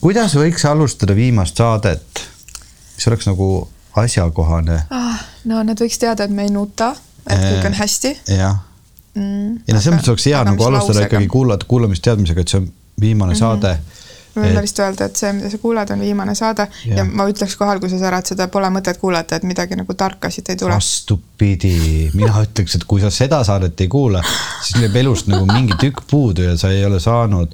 kuidas võiks alustada viimast saadet, mis oleks nagu asjakohane? ah,. no nad võiks teada, et me ei nuta, et kõik on hästi. jah mm,. ja no selles mõttes oleks hea nagu alustada lausega. ikkagi kuulata, kuulamist teadmisega, et see on viimane mm -hmm. saade me võime vist öelda, et see, mida sa kuulad, on viimane saade ja. ja ma ütleks kohe alguses ära, et seda pole mõtet kuulata, et midagi nagu tarka siit ei tule. vastupidi, mina ütleks, et kui sa seda saadet ei kuula, siis jääb elust nagu mingi tükk puudu ja sa ei ole saanud.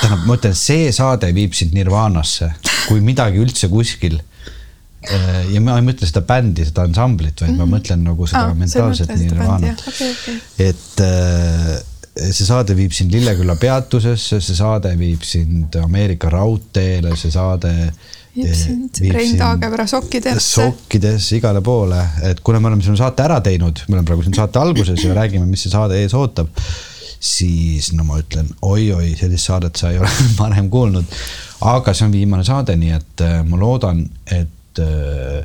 tähendab, ma ütlen, see saade viib sind nirvaanasse, kui midagi üldse kuskil Äh, ja ma ei mõtle seda bändi, seda ansamblit, vaid mm -hmm. ma mhm. mõtlen nagu seda ah, mentaalset nirvaanat okay,. Okay. et äh, see saade viib sind Lilleküla peatusesse, see saade viib sind Ameerika raudteele, see saade viib sind Rein Taagepera sokkidesse. sokkidesse, igale poole, et kuna me oleme selle saate ära teinud, me oleme praegu siin saate alguses ja räägime, mis see saade ees ootab, siis no ma ütlen oi-oi, sellist saadet sa ei ole varem kuulnud. aga see on viimane saade, nii et äh, ma loodan, et äh,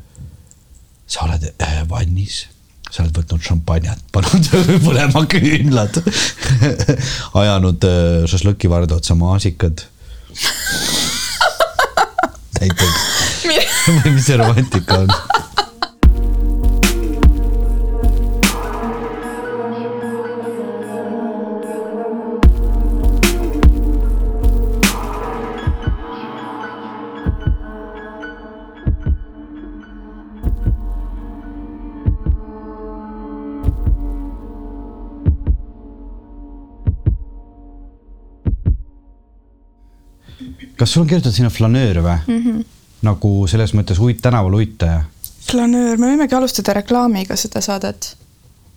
sa oled äh, vannis, sa oled võtnud šampanjat, pannud põlema küünlad ajanud äh, šašlõkivarda otsa maasikad. Näiteks. Või mis see romantika on kas sul on kirjutatud sinna flanöör või mm? -hmm. nagu selles mõttes uit tänaval uitaja? flanöör, me võimegi alustada reklaamiga seda saadet.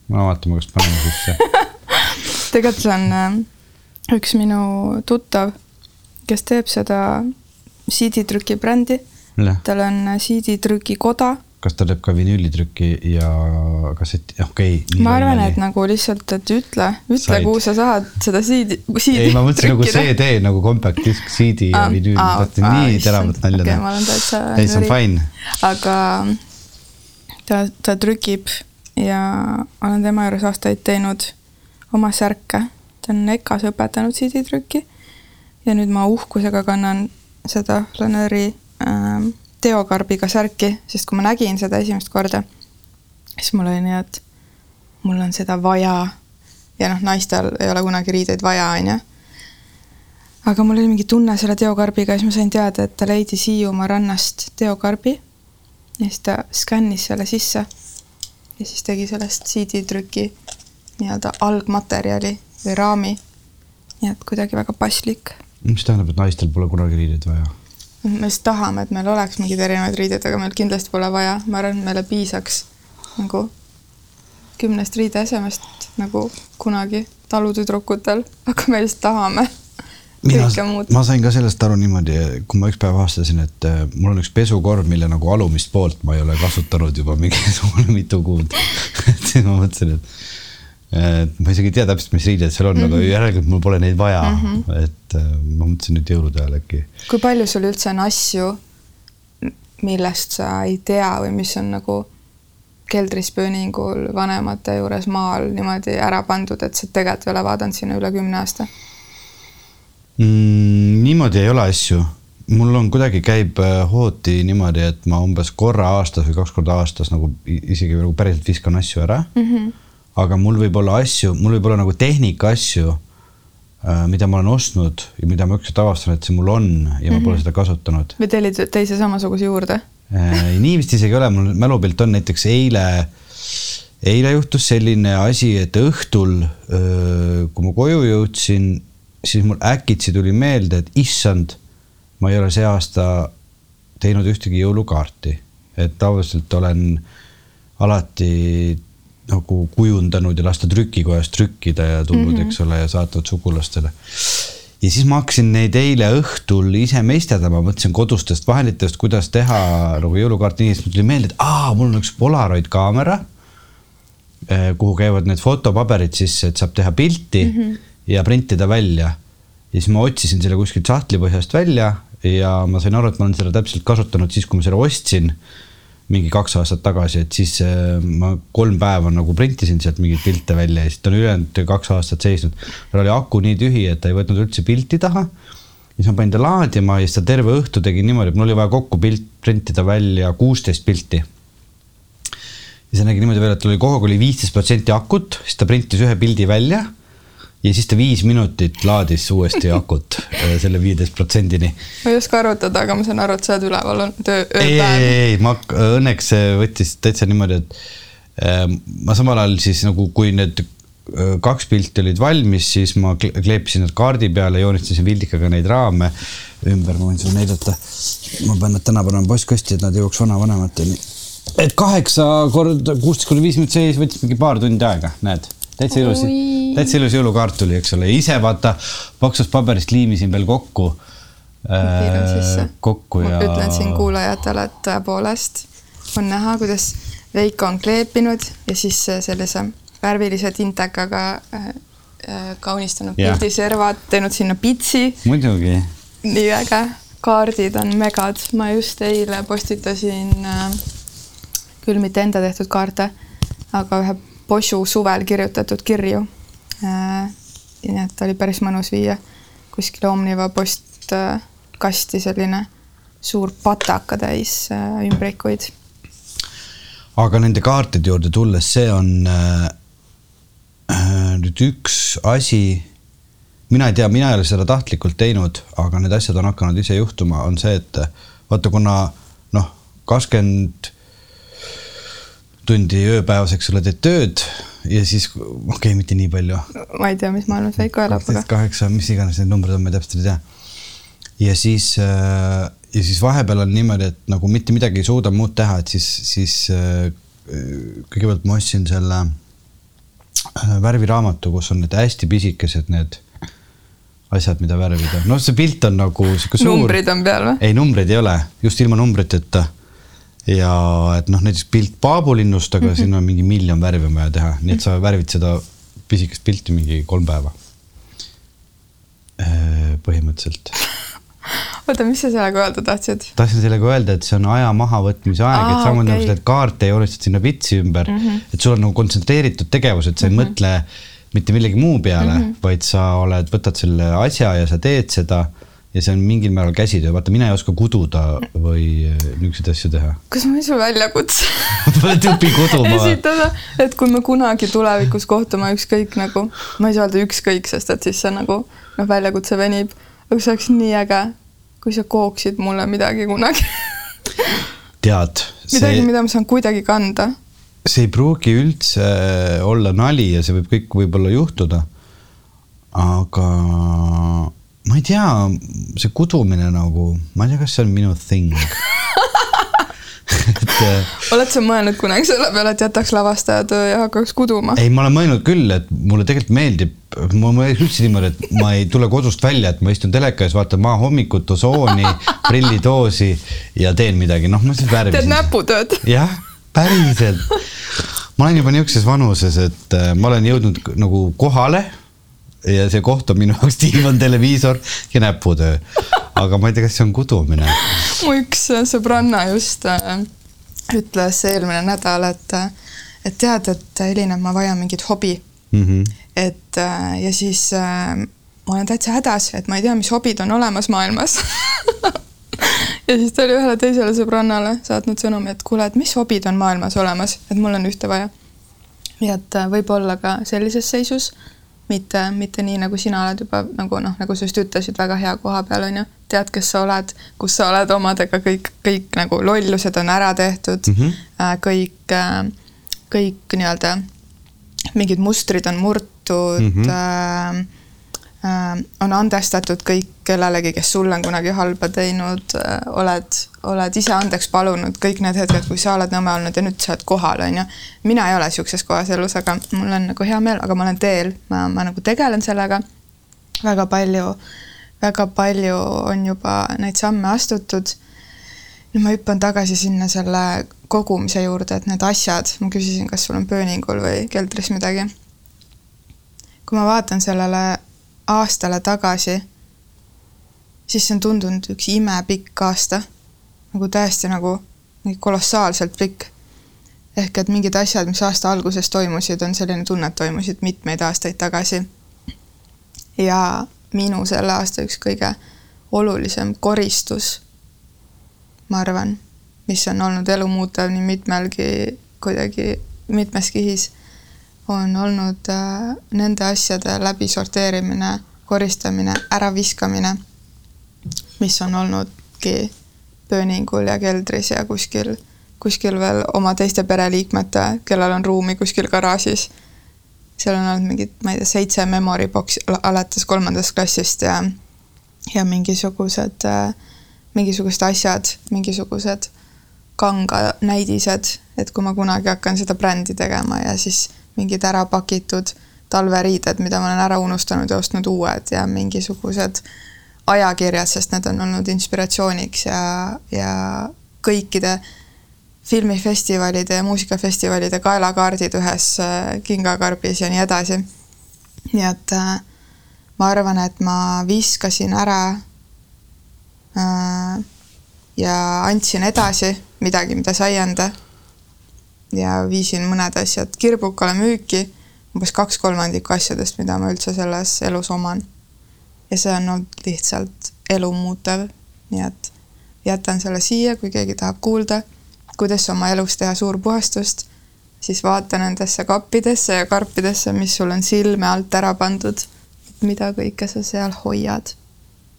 no vaatame, kas paneme sisse tegelikult see on äh, üks minu tuttav, kes teeb seda CD-trüki brändi. tal on CD-trüki koda kas ta teeb ka vinüülitrükki ja kasseti, okei okay,. ma arvan, et nagu lihtsalt, et ütle, ütle, kuhu sa saad seda CD, CD. ei, ma mõtlesin nagu CD nagu compact disk, CD ah, ja vinüül ah,, ah, nii teravat nalja teha. olen täitsa. ei, see on fine. aga ta, ta trükib ja olen tema juures aastaid teinud oma särke. ta on EKA-s õpetanud CD-trükki ja nüüd ma uhkusega kannan seda flanööri ähm, teokarbiga särki, sest kui ma nägin seda esimest korda, siis mul oli nii, et mul on seda vaja. ja noh, naistel ei ole kunagi riideid vaja, on ju. aga mul oli mingi tunne selle teokarbiga ja siis ma sain teada, et ta leidis Hiiumaa rannast teokarbi. ja siis ta skännis selle sisse. ja siis tegi sellest CD-trüki nii-öelda algmaterjali või raami. nii et kuidagi väga paslik. mis tähendab, et naistel pole kunagi riideid vaja? Me just tahame, et meil oleks mingeid erinevaid riideid, aga meil kindlasti pole vaja, ma arvan, et meile piisaks nagu kümnest riideesemest nagu kunagi talutüdrukutel, aga me lihtsalt tahame mina, ma sain ka sellest aru niimoodi, kui ma üks päev avastasin, et äh, mul on üks pesukorv, mille nagu alumist poolt ma ei ole kasutanud juba mingisugune mitu kuud. Et siis ma mõtlesin, et ma isegi ei tea täpselt, mis riided seal on mm, -hmm. aga mhm. järelikult mul pole neid vaja mm. -hmm. et äh, ma mõtlesin nüüd jõulude ajal äkki. kui palju sul üldse on asju, millest sa ei tea või mis on nagu keldrispööningul vanemate juures maal niimoodi ära pandud, et sa tegelikult ei ole vaadanud sinna üle kümne aasta mm,? niimoodi ei ole asju mul on kuidagi käib äh, hooti niimoodi, et ma umbes korra aastas või kaks korda aastas nagu isegi nagu päriselt viskan asju ära mm. -hmm aga mul võib olla asju, mul võib olla nagu tehnika asju, äh, mida ma olen ostnud ja mida ma ükskord avastan, et see mul on ja ma mm -hmm. pole seda kasutanud. või tellid teise samasuguse juurde? Äh, nii vist isegi ei ole, mul mälupilt on näiteks eile, eile juhtus selline asi, et õhtul, äh, kui ma koju jõudsin, siis mul äkitsi tuli meelde, et issand, ma ei ole see aasta teinud ühtegi jõulukaarti, et tavaliselt olen alati nagu kujundanud ja lasta trükikojas trükkida ja tulnud mm, -hmm. eks ole, ja saatnud sugulastele. ja siis ma hakkasin neid eile õhtul ise meisterdama, mõtlesin kodustest vahenditest, kuidas teha nagu jõulukaarti nii, siis mul tuli meelde, et aa, mul on üks Polaroid kaamera, eh, kuhu käivad need fotopaberid sisse, et saab teha pilti mm -hmm. ja printida välja. ja siis ma otsisin selle kuskilt sahtlipõhjast välja ja ma sain aru, et ma olen seda täpselt kasutanud siis, kui ma selle ostsin mingi kaks aastat tagasi, et siis äh, ma kolm päeva nagu printisin sealt mingeid pilte välja ja siis ta on ülejäänud kaks aastat seisnud. tal oli aku nii tühi, et ta ei võtnud üldse pilti taha. siis ma panin ta laadima ja siis ta terve õhtu tegi niimoodi, et mul oli vaja kokku pilt, printida välja kuusteist pilti. ja see nägi niimoodi välja, et tal oli kogu aeg oli viisteist protsenti akut, siis ta printis ühe pildi välja ja siis ta viis minutit laadis uuesti akut äh, selle viieteist protsendini. ma ei oska arvutada, aga ma saan aru, et sa oled üleval olnud öö, ei, ei, ei, ma õnneks võttis täitsa niimoodi, et äh, ma samal ajal siis nagu, kui need äh, kaks pilti olid valmis, siis ma kleepisin nad kaardi peale, joonistasin vildikaga neid raame ümber, ma võin sulle näidata. ma pean nad täna panema postkasti, et nad jõuaks vanavanemateni. et kaheksa korda kuusteist kuni viis minutit seis võttis mingi paar tundi aega, näed täitsa ilus, täitsa ilus jõulukaart tuli, eks ole, ise vaata paksust paberist liimisin veel kokku äh,. kokku ja. ütlen siin kuulajatele, et tõepoolest on näha, kuidas Veiko on kleepinud ja siis sellise värvilise tintekaga äh, äh, kaunistanud pildiservad, teinud sinna pitsi. muidugi. nii äge, kaardid on megad, ma just eile postitasin äh, küll mitte enda tehtud kaarte, aga ühe Bosu suvel kirjutatud kirju. Äh, nii et oli päris mõnus viia kuskile Omniva postkasti selline suur pataka täis äh, ümbrikuid. aga nende kaartide juurde tulles, see on äh, nüüd üks asi, mina ei tea, mina ei ole seda tahtlikult teinud, aga need asjad on hakanud ise juhtuma, on see, et vaata, kuna noh, kakskümmend tundi ööpäevas, eks ole, teed tööd ja siis, okei okay,, mitte nii palju. ma ei tea, mis maailmas Veiko elab, aga. kaheksa, mis iganes need numbrid on, ma täpselt ei tea. ja siis äh, ja siis vahepeal on niimoodi, et nagu mitte midagi ei suuda muud teha, et siis, siis äh, kõigepealt ma ostsin selle äh, värviraamatu, kus on need hästi pisikesed need asjad, mida värvida. noh, see pilt on nagu sihuke suur. numbrid on peal või? ei, numbreid ei ole, just ilma numbriteta ja et noh, näiteks pilt paabulinnust, aga mm -hmm. siin on mingi miljon värvi on vaja teha, nii et sa värvid seda pisikest pilti mingi kolm päeva. Äh, põhimõtteliselt. oota, mis sa sellega öelda tahtsid? tahtsin sellega öelda, et see on aja mahavõtmise aeg, et samamoodi okay. nagu teed kaarte joonistad sinna pitsi ümber mm, -hmm. et sul on nagu kontsentreeritud tegevus, et sa ei mm -hmm. mõtle mitte millegi muu peale mm, -hmm. vaid sa oled, võtad selle asja ja sa teed seda ja see on mingil määral käsitöö, vaata, mina ei oska kududa või äh, niisuguseid asju teha. kas ma võin sulle väljakutse õpi kuduma. esitada, et kui me kunagi tulevikus kohtume ükskõik nagu, ma ei saa öelda ükskõik, sest et siis see nagu noh, väljakutse venib, aga see oleks nii äge, kui sa kooksid mulle midagi kunagi tead see.... midagi, mida ma saan kuidagi kanda. see ei pruugi üldse olla nali ja see võib kõik võib-olla juhtuda. aga ma ei tea, see kudumine nagu, ma ei tea, kas see on minu thing et äh, oled sa mõelnud kunagi selle peale, et jätaks lavastaja töö ja hakkaks kuduma? ei, ma olen mõelnud küll, et mulle tegelikult meeldib, mul on üldse niimoodi, et ma ei tule kodust välja, et ma istun teleka ees, vaatan maa hommikut, osooni, prillidoosi ja teen midagi, noh, ma siis värvisin. teed näputööd? jah, päriselt. ma olen juba niisuguses vanuses, et äh, ma olen jõudnud nagu kohale ja see koht on minu jaoks diivan, televiisor ja näputöö. aga ma ei tea, kas see on kudumine. mu üks sõbranna just äh, ütles eelmine nädal, et, et tead, et Elina, ma vajan mingit hobi mm. -hmm. et äh, ja siis äh, ma olen täitsa hädas, et ma ei tea, mis hobid on olemas maailmas ja siis ta oli ühele teisele sõbrannale saatnud sõnumi, et kuule, et mis hobid on maailmas olemas, et mul on ühte vaja. nii et võib-olla ka sellises seisus mitte, mitte nii, nagu sina oled juba nagu noh, nagu sa just ütlesid, väga hea koha peal on ju, tead, kes sa oled, kus sa oled omadega, kõik, kõik nagu lollused on ära tehtud mm, -hmm. kõik, äh, kõik nii-öelda mingid mustrid on murtud mm, -hmm. äh, on andestatud kõik kellelegi, kes sulle on kunagi halba teinud äh,, oled, oled ise andeks palunud kõik need hetked, kui sa oled nõme olnud ja nüüd sa oled kohal, on ju. mina ei ole sihukeses kohas elus, aga mul on nagu hea meel, aga ma olen teel, ma, ma nagu tegelen sellega. väga palju, väga palju on juba neid samme astutud. nüüd ma hüppan tagasi sinna selle kogumise juurde, et need asjad, ma küsisin, kas sul on pööningul või keldris midagi. kui ma vaatan sellele aastale tagasi siis see on tundunud üks imepikk aasta. nagu täiesti nagu kolossaalselt pikk. ehk et mingid asjad, mis aasta alguses toimusid, on selline tunne, et toimusid mitmeid aastaid tagasi. ja minu selle aasta üks kõige olulisem koristus, ma arvan, mis on olnud elumuutev nii mitmelgi kuidagi mitmes kihis, on olnud äh, nende asjade läbisorteerimine, koristamine, äraviskamine, mis on olnudki pööningul ja keldris ja kuskil, kuskil veel oma teiste pereliikmete, kellel on ruumi kuskil garaažis. seal on olnud mingid, ma ei tea, seitse memory box'i alates kolmandast klassist ja, ja mingisugused, äh, mingisugused asjad, mingisugused kanganäidised, et kui ma kunagi hakkan seda brändi tegema ja siis mingid ära pakitud talveriided, mida ma olen ära unustanud ja ostnud uued ja mingisugused ajakirjad, sest need on olnud inspiratsiooniks ja, ja kõikide filmifestivalide ja muusikafestivalide kaelakaardid ühes äh, kingakarbis ja nii edasi. nii et äh, ma arvan, et ma viskasin ära äh, ja andsin edasi midagi, mida sai anda. ja viisin mõned asjad kirbukale müüki, umbes kaks kolmandikku asjadest, mida ma üldse selles elus oman. Ja see on olnud lihtsalt elumuutev, nii et jätan selle siia, kui keegi tahab kuulda, kuidas oma elus teha suurpuhastust, siis vaata nendesse kappidesse ja karpidesse, mis sul on silme alt ära pandud, mida kõike sa seal hoiad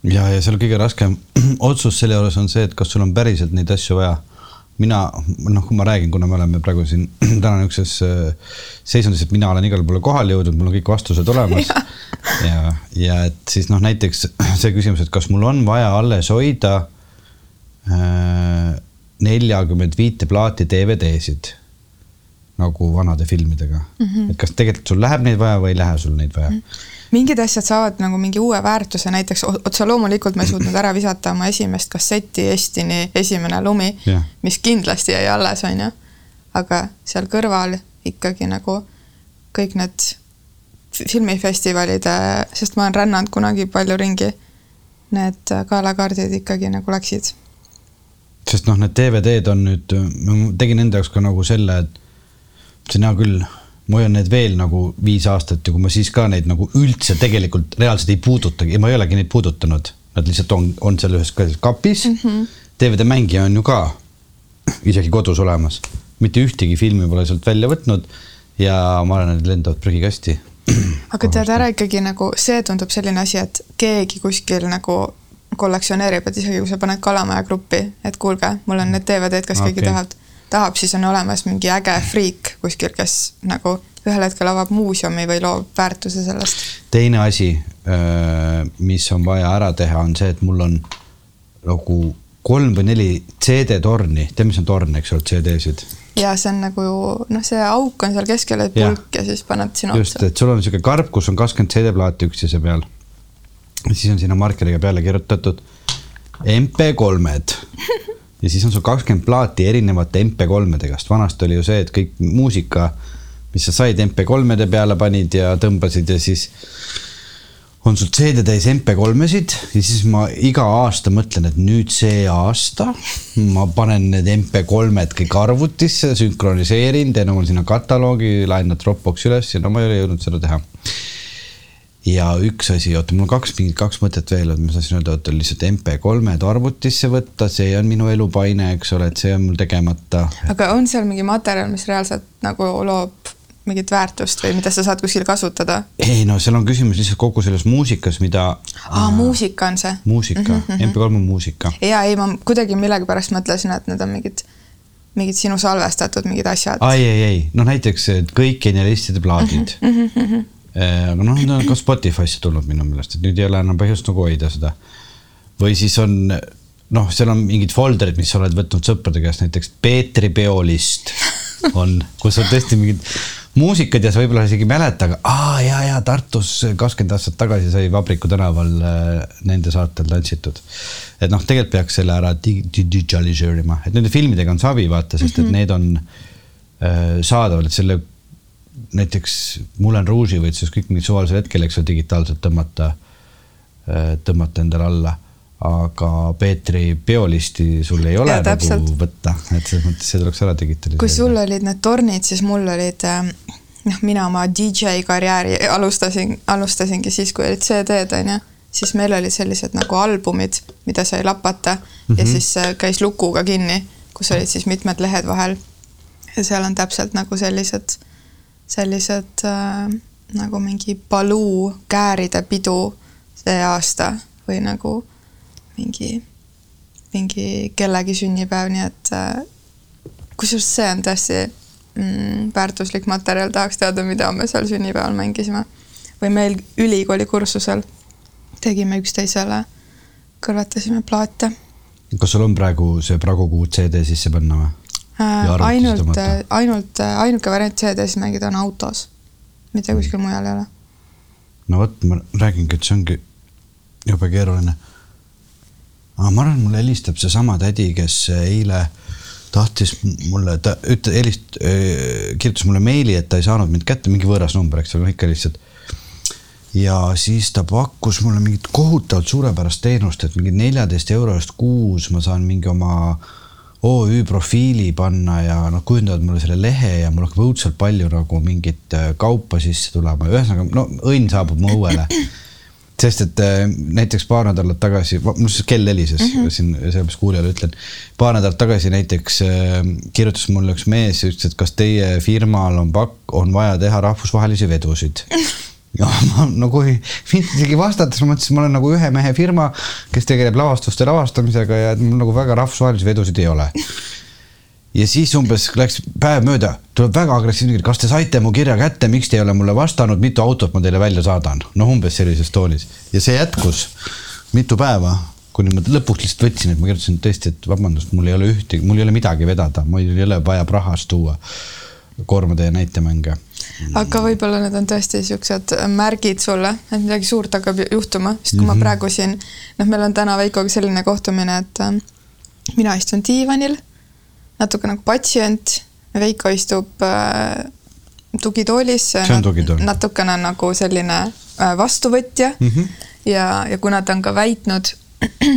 ja, ja seal kõige raskem otsus selle juures on see, et kas sul on päriselt neid asju vaja. Mina, noh, kui ma räägin, kuna me oleme praegu siin täna niisuguses äh, seisundis, et mina olen igale poole kohale jõudnud, mul on kõik vastused olemas. ja, ja et siis noh, näiteks see küsimus, et kas mul on vaja alles hoida äh, neljakümmend viite plaati DVD-sid nagu vanade filmidega mm. -hmm. et kas tegelikult sul läheb neid vaja või ei lähe sul neid vaja mm? -hmm mingid asjad saavad nagu mingi uue väärtuse, näiteks otse loomulikult ma ei suutnud ära visata oma esimest kasseti Estini Esimene lumi yeah., mis kindlasti jäi alles, on ju. aga seal kõrval ikkagi nagu kõik need filmifestivalide, sest ma olen rännanud kunagi palju ringi, need kaelakaardid ikkagi nagu läksid. sest noh, need DVD-d on nüüd, ma tegin enda jaoks ka nagu selle, et see on hea küll ma hoian need veel nagu viis aastat ja kui ma siis ka neid nagu üldse tegelikult reaalselt ei puudutagi ja ma ei olegi neid puudutanud. Nad lihtsalt on, on seal ühes kapis mm. -hmm. DVD-mängija on ju ka isegi kodus olemas, mitte ühtegi filmi pole sealt välja võtnud. ja ma arvan, et need lendavad prügikasti. aga tead ära ikkagi nagu see tundub selline asi, et keegi kuskil nagu kollektsioneerib, et isegi kui sa paned Kalamaja gruppi, et kuulge, mul on need DVD-d, kas okay. keegi tahab tahab, siis on olemas mingi äge friik kuskil, kes nagu ühel hetkel avab muuseumi või loob väärtuse sellest. teine asi, mis on vaja ära teha, on see, et mul on nagu kolm või neli CD-torni, tead, mis on torn, eks ole, CD-sid? ja see on nagu noh, see auk on seal keskel, et pulk ja. siis paned sinna otsa. just, et sul on niisugune karp, kus on kakskümmend CD-plaati üksteise peal. siis on sinna markeriga peale kirjutatud MP3-ed ja siis on sul kakskümmend plaati erinevate MP3-dega, sest vanasti oli ju see, et kõik muusika, mis sa said MP3-de peale panid ja tõmbasid ja siis on sul CD täis MP3-sid ja siis ma iga aasta mõtlen, et nüüd see aasta ma panen need MP3-d kõik arvutisse, sünkroniseerin, teen omal sinna kataloogi, laen nad Dropboxi üles ja no ma ei ole jõudnud seda teha ja üks asi, oota, mul on kaks, mingid kaks mõtet veel, et ma tahtsin öelda, et lihtsalt MP3-d arvutisse võtta, see on minu elupaine, eks ole, et see on mul tegemata. aga on seal mingi materjal, mis reaalselt nagu loob mingit väärtust või mida sa saad kuskil kasutada? ei no seal on küsimus lihtsalt kogu selles muusikas, mida. aa, muusika on see? muusika mm, -hmm. MP3 on muusika. ja ei, ma kuidagi millegipärast mõtlesin, et need on mingid mingid sinu salvestatud mingid asjad. ai, ei, ei, noh näiteks kõik genialistide plaadid mm. -hmm Äh, aga noh, need on ka Spotify'sse tulnud minu meelest, et nüüd ei ole enam põhjust nagu hoida seda. või siis on noh, seal on mingid folder'id, mis sa oled võtnud sõprade käest, näiteks Peetri peolist on, kus on tõesti mingid muusikad ja sa võib-olla isegi ei mäleta, aga aa ja, ja Tartus kakskümmend aastat tagasi sai Vabriku tänaval äh, nende saatel tantsitud. et noh, tegelikult peaks selle ära digitaliseerima, et nende filmidega on savi, vaata, sest et mhm. need on äh, saadaval, et selle näiteks Moulin Rouge'i võid siis kõik mingil suvalisel hetkel, eks ju, digitaalselt tõmmata, äh, tõmmata endale alla. aga Peetri peolisti sul ei ole ja, nagu täpselt. võtta, et selles mõttes see tuleks ära digitaliseerida. kui sul olid need tornid, siis mul olid äh, noh, mina oma DJ karjääri alustasin, alustasingi siis, kui olid CD-d onju siis meil olid sellised nagu albumid, mida sai lapata mm -hmm. ja Mhm. siis äh, käis lukuga kinni, kus olid siis mitmed lehed vahel. ja seal on täpselt nagu sellised, sellised äh, nagu mingi paluu kääride pidu see aasta või nagu mingi, mingi kellegi sünnipäev, nii et äh, kusjuures see on tõesti mm, väärtuslik materjal, tahaks teada, mida me seal sünnipäeval mängisime. või meil ülikooli kursusel tegime üksteisele, kõrvetasime plaate kas sul on praegu see Pragu kuu CD sisse panna või? Äh, ainult tõmmata., ainult äh, ainuke variant CD-s mängida on autos, mitte kuskil mujal ei ole. no vot, ma räägingi, et see ongi jube keeruline. aga ma arvan, mulle helistab seesama tädi, kes eile tahtis mulle, ta ütle-, helist-, kirjutas mulle meili, et ta ei saanud mind kätte, mingi võõras number, eks ole, ikka lihtsalt. ja siis ta pakkus mulle mingit kohutavalt suurepärast teenust, et mingi neljateist euro eest kuus ma saan mingi oma OÜ profiili panna ja noh, kujundavad mulle selle lehe ja mul hakkab õudselt palju nagu mingit äh, kaupa sisse tulema, ühesõnaga no õnn saabub mu õuele. sest et äh, näiteks paar nädalat tagasi, mul siis kell helises mm -hmm. siin, sellepärast kuulajale ütlen. paar nädalat tagasi näiteks äh, kirjutas mulle üks mees ütles, et kas teie firmal on pakk, on vaja teha rahvusvahelisi vedusid ja ma nagu ei isegi vastata, siis ma mõtlesin, ma olen nagu ühe mehe firma, kes tegeleb lavastuste lavastamisega ja mul nagu väga rahvusvahelisi vedusid ei ole. ja siis umbes läks päev mööda, tuleb väga agressiivne, kas te saite mu kirja kätte, miks te ei ole mulle vastanud, mitu autot ma teile välja saadan, noh, umbes sellises toonis. Ja see jätkus mitu päeva, kuni ma lõpuks lihtsalt võtsin, et ma kirjutasin tõesti, et vabandust, mul ei ole ühtegi, mul ei ole midagi vedada, mul ei ole vaja Prahast tuua koormade ja näitemänge aga võib-olla need on tõesti siuksed märgid sulle, et midagi suurt hakkab ju- juhtuma, sest kui mm -hmm. ma praegu siin, noh, meil on täna Veikoga selline kohtumine, et äh, mina istun diivanil, natuke nagu patsient, Veiko istub äh, tugitoolis. Tugitool. natukene nagu selline äh, vastuvõtja mm Mhm. ja, ja kuna ta on ka väitnud,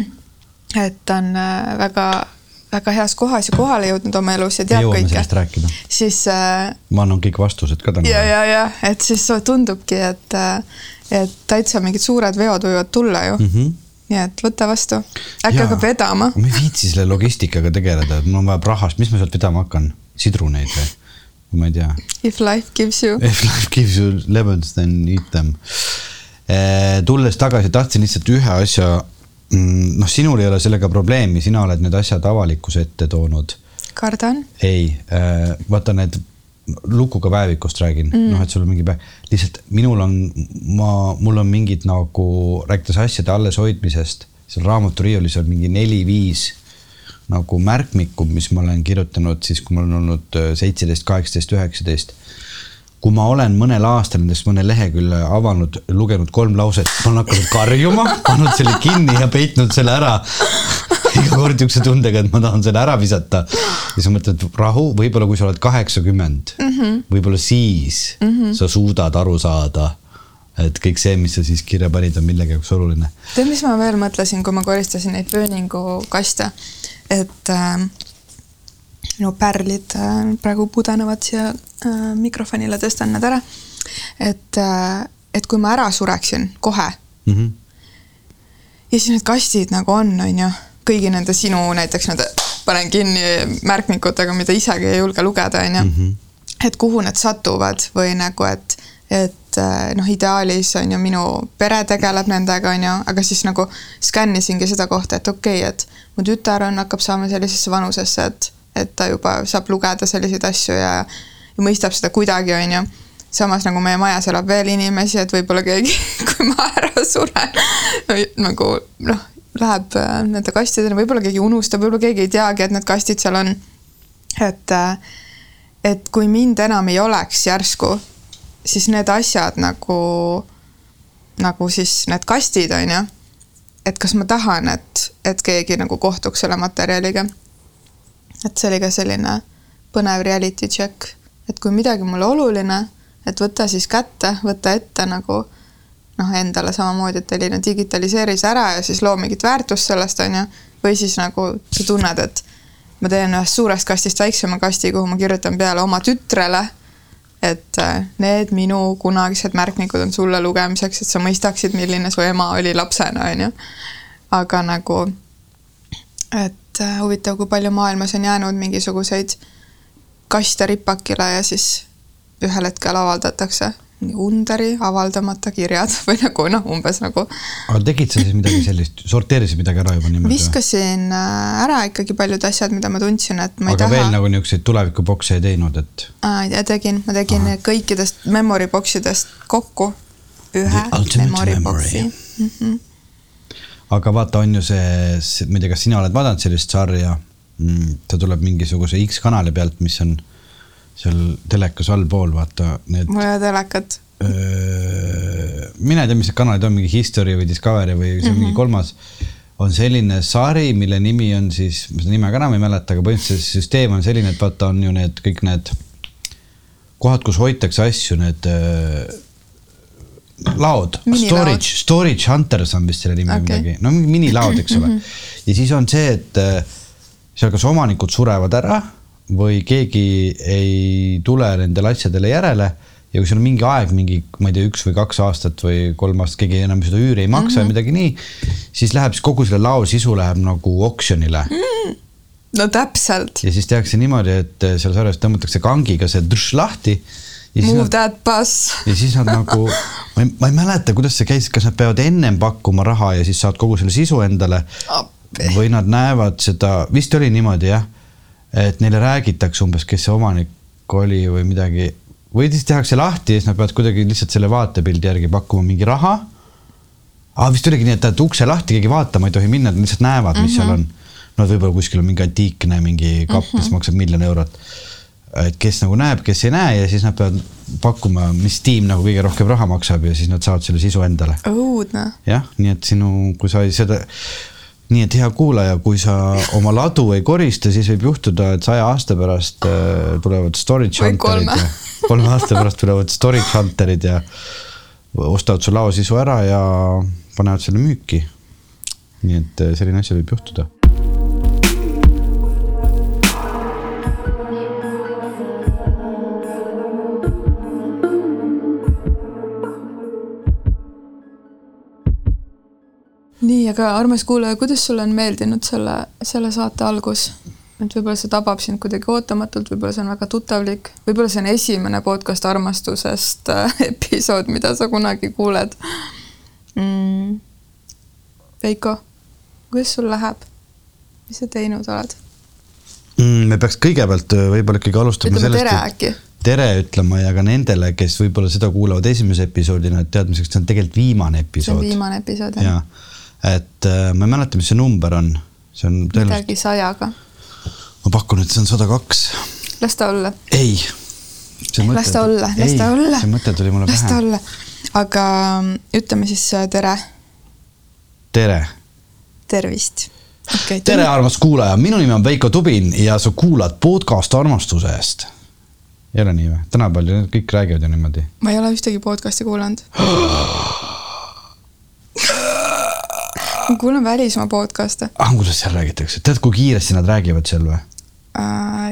et ta on äh, väga, väga heas kohas ja kohale jõudnud oma elus ja teab kõike siis äh, ma annan kõik vastused ka täna. ja, ja, ja et siis tundubki, et, et täitsa mingid suured veod võivad tulla ju mm. -hmm. nii et võta vastu, äkki hakkab vedama. ma ei viitsi selle logistikaga tegeleda, et mul on vaja Prahast, mis ma sealt vedama hakkan, sidruneid või? ma ei tea. If life gives you. If life gives you lemons, then eat them. tulles tagasi, tahtsin lihtsalt ühe asja, noh, sinul ei ole sellega probleemi, sina oled need asjad avalikkuse ette toonud. kardan. ei, vaata need lukuga päevikust räägin mm., noh, et sul on mingi päev, lihtsalt minul on, ma, mul on mingid nagu, rääkides asjade alleshoidmisest, seal raamaturiiulis on mingi neli-viis nagu märkmikku, mis ma olen kirjutanud siis, kui ma olen olnud äh, seitseteist, kaheksateist, üheksateist. Kui ma olen mõnel aastal nendest mõne lehekülje avanud, lugenud kolm lauset, ma olen hakanud karjuma, pannud selle kinni ja peitnud selle ära iga kord niisuguse tundega, et ma tahan selle ära visata. ja siis et rahu, võib-olla kui sa oled kaheksakümmend mm -hmm., võib-olla siis mm -hmm. sa suudad aru saada, et kõik see, mis sa siis kirja panid, on millegi jaoks oluline. tead, mis ma veel mõtlesin, kui ma koristasin neid pööningu kaste, et äh, minu pärlid äh, praegu pudenevad siia äh, mikrofonile, tõstan need ära. et äh,, et kui ma ära sureksin kohe Mm -hmm. ja siis need kastid nagu on, on ju, kõigi nende sinu näiteks nende panen kinni märkmikutega, mida isegi ei julge lugeda, on ju. et kuhu need satuvad või nagu, et, et noh, ideaalis on ju minu pere tegeleb nendega, on ju, aga siis nagu skännisingi seda kohta, et okei okay,, et mu tütar on, hakkab saama sellisesse vanusesse, et, et ta juba saab lugeda selliseid asju ja, ja mõistab seda kuidagi, on ju samas nagu meie majas elab veel inimesi, et võib-olla keegi, kui ma ära suren nagu noh, läheb äh, nende kastideni, võib-olla keegi unustab, võib-olla keegi ei teagi, et need kastid seal on. et, et kui mind enam ei oleks järsku, siis need asjad nagu, nagu siis need kastid on ju. et kas ma tahan, et, et keegi nagu kohtuks selle materjaliga. Et see oli ka selline põnev reality check, et kui midagi mulle oluline et võta siis kätte, võta ette nagu noh, endale samamoodi, et Elina digitaliseeri see ära ja siis loo mingit väärtust sellest, on ju. või siis nagu sa tunned, et ma teen ühest suurest kastist väiksema kasti, kuhu ma kirjutan peale oma tütrele et äh, need minu kunagised märkmikud on sulle lugemiseks, et sa mõistaksid, milline su ema oli lapsena, on ju. aga nagu, et äh, huvitav, kui palju maailmas on jäänud mingisuguseid kaste ripakile ja siis ühel hetkel avaldatakse Underi avaldamata kirjad või nagu noh, umbes nagu. aga tegid sa siis midagi sellist, sorteerisid midagi ära juba niimoodi? viskasin äh, ära ikkagi paljud asjad, mida ma tundsin, et ma aga ei taha. veel nagu niisuguseid tulevikubokse ei teinud, et? ja tegin, ma tegin Aha. kõikidest memory box idest kokku ühe memory box'i mm. -hmm. Aga vaata, on ju see, ma ei tea, kas sina oled vaadanud sellist sarja, mm, ta tuleb mingisuguse X kanali pealt, mis on seal telekas allpool, vaata need. mul ei ole telekat. mine tea, mis need kanalid on, mingi History või Discovery või see mm -hmm. mingi kolmas. on selline sari, mille nimi on siis, ma seda nime ka enam ei mäleta, aga põhimõtteliselt see süsteem on selline, et vaata, on ju need kõik need kohad, kus hoitakse asju, need laod, storage, storage hunters on vist selle nimi okay. midagi, no mingi minilaod, eks ole. ja siis on see, et äh, seal kas omanikud surevad ära või keegi ei tule nendele asjadele järele ja kui sul on mingi aeg, mingi, ma ei tea, üks või kaks aastat või kolm aastat, keegi enam seda üüri ei maksa mm -hmm. või midagi nii, siis läheb siis kogu selle lao sisu läheb nagu oksjonile mm.. no täpselt. ja siis tehakse niimoodi, et seal sarjas tõmmatakse kangiga see lahti. Move nad, that bus. ja siis nad nagu, ma ei, ma ei mäleta, kuidas see käis, kas nad peavad ennem pakkuma raha ja siis saad kogu selle sisu endale Appi. või nad näevad seda, vist oli niimoodi jah et neile räägitakse umbes, kes see omanik oli või midagi või siis tehakse lahti ja siis nad peavad kuidagi lihtsalt selle vaatepildi järgi pakkuma mingi raha. aa, vist oligi nii, et, et ukse lahti keegi vaatama ei tohi minna, nad lihtsalt näevad, mis mm -hmm. seal mhm. on. no võib-olla kuskil on mingi antiikne mingi kapp mm, -hmm. mis mhm. maksab miljon eurot. Et kes nagu näeb, kes ei näe ja siis nad peavad pakkuma, mis tiim nagu kõige rohkem raha maksab ja siis nad saavad selle sisu endale. õudne. jah, nii et sinu, kui sa seda nii et hea kuulaja, kui sa oma ladu ei korista, siis võib juhtuda, et saja aasta pärast äh, tulevad storage hunterid ja kolme aasta pärast tulevad storage hunterid ja ostavad su laosisu ära ja panevad selle müüki. nii et äh, selline asi võib juhtuda nii, aga armas kuulaja, kuidas sulle on meeldinud selle, selle saate algus? et võib-olla see tabab sind kuidagi ootamatult, võib-olla see on väga tuttavlik, võib-olla see on esimene podcast armastusest äh, episood, mida sa kunagi kuuled mm.. Veiko, kuidas sul läheb? mis sa teinud oled mm,? me peaks kõigepealt äh, võib-olla ikkagi alustama ütleme sellest, tere äkki tere ütlema ja ka nendele, kes võib-olla seda kuulavad esimese episoodina, et teadmiseks, see on tegelikult viimane episood. see on viimane episood, jah ja et äh, ma ei mäleta, mis see number on, see on tõenäoliselt. midagi sajaga. ma pakun, et see on sada kaks. las ta olla. ei. las ta olla, las ta olla. see mõte tuli mulle pähe. las ta olla, aga mm, ütleme siis äh, tere. tere. tervist okay,. tere, armas kuulaja, minu nimi on Veiko Tubin ja sa kuulad podcast armastusest. ei ole nii või? tänapäeval kõik räägivad ju niimoodi. ma ei ole ühtegi podcast'i kuulanud ma kuulan välismaa podcast'e. ah, kuidas seal räägitakse, tead, kui kiiresti nad räägivad seal või uh,?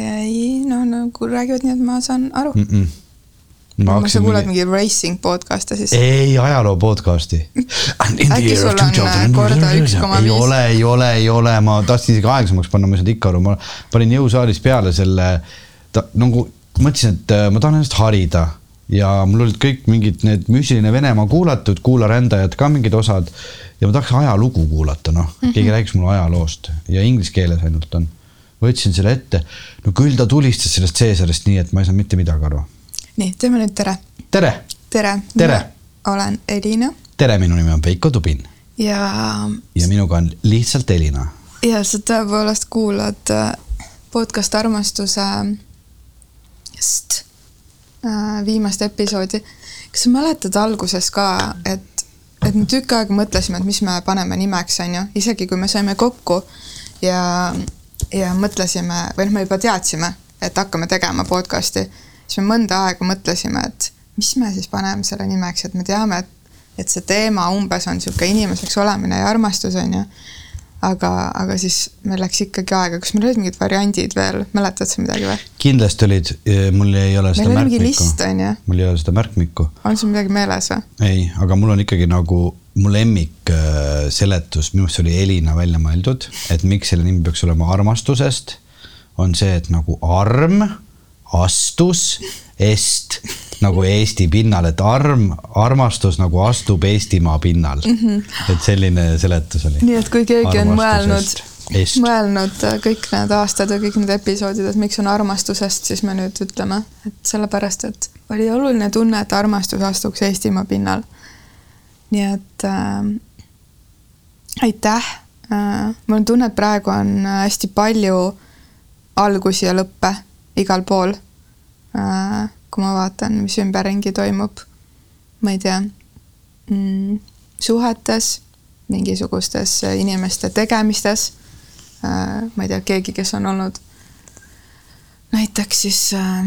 ei, no nagu räägivad nii, et ma saan aru mm. -mm. ma no, sa kuulad mingi racing podcast'e siis? ei, ajaloo podcast'i. äkki sul on äh, korda üks koma viis? ei ole, ei ole, ei ole, ma tahtsin isegi aeglasemaks panna, ma ei saanud ikka aru, ma panin jõusaalis peale selle, nagu mõtlesin, et äh, ma tahan ennast harida ja mul olid kõik mingid need müstiline Venemaa kuulatud, kuularändajad ka mingid osad ja ma tahaks ajalugu kuulata, noh mm -hmm., keegi räägiks mulle ajaloost ja inglise keeles ainult on. võtsin selle ette, no küll ta tulistas sellest Caesarist nii, et ma ei saanud mitte midagi aru. nii, teeme nüüd tere. tere. tere. tere. olen Elina. tere, minu nimi on Veiko Tubin. ja. ja minuga on lihtsalt Elina. ja sa tõepoolest kuulad äh, podcast armastusest äh, viimast episoodi. kas sa mäletad alguses ka, et et me tükk aega mõtlesime, et mis me paneme nimeks, on ju, isegi kui me saime kokku ja, ja mõtlesime või noh, me juba teadsime, et hakkame tegema podcast'i, siis me mõnda aega mõtlesime, et mis me siis paneme selle nimeks, et me teame, et, et see teema umbes on niisugune inimeseks olemine ja armastus, on ju. Aga, aga siis meil läks ikkagi aega, kas meil olid mingid variandid veel, mäletad sa midagi või? kindlasti olid, mul ei ole seda meil märkmikku. mul ei ole seda märkmikku. on sul midagi meeles või? ei, aga mul on ikkagi nagu mu lemmik äh, seletus, minu arust see oli Elina välja mõeldud, et miks selle nimi peaks olema armastusest, on see, et nagu arm astus est nagu Eesti pinnal, et arm, armastus nagu astub Eestimaa pinnal mm. -hmm. et selline seletus oli. nii et kui keegi on mõelnud, mõelnud äh, kõik need aastad ja kõik need episoodid, et miks on armastusest, siis me nüüd ütleme, et sellepärast, et oli oluline tunne, et armastus astuks Eestimaa pinnal. nii et äh, aitäh äh,. mul on tunne, et praegu on äh, hästi palju algusi ja lõppe igal pool. Kui ma vaatan, mis ümberringi toimub, ma ei tea mm,, suhetes, mingisugustes inimeste tegemistes äh,. ma ei tea, keegi, kes on olnud näiteks siis äh,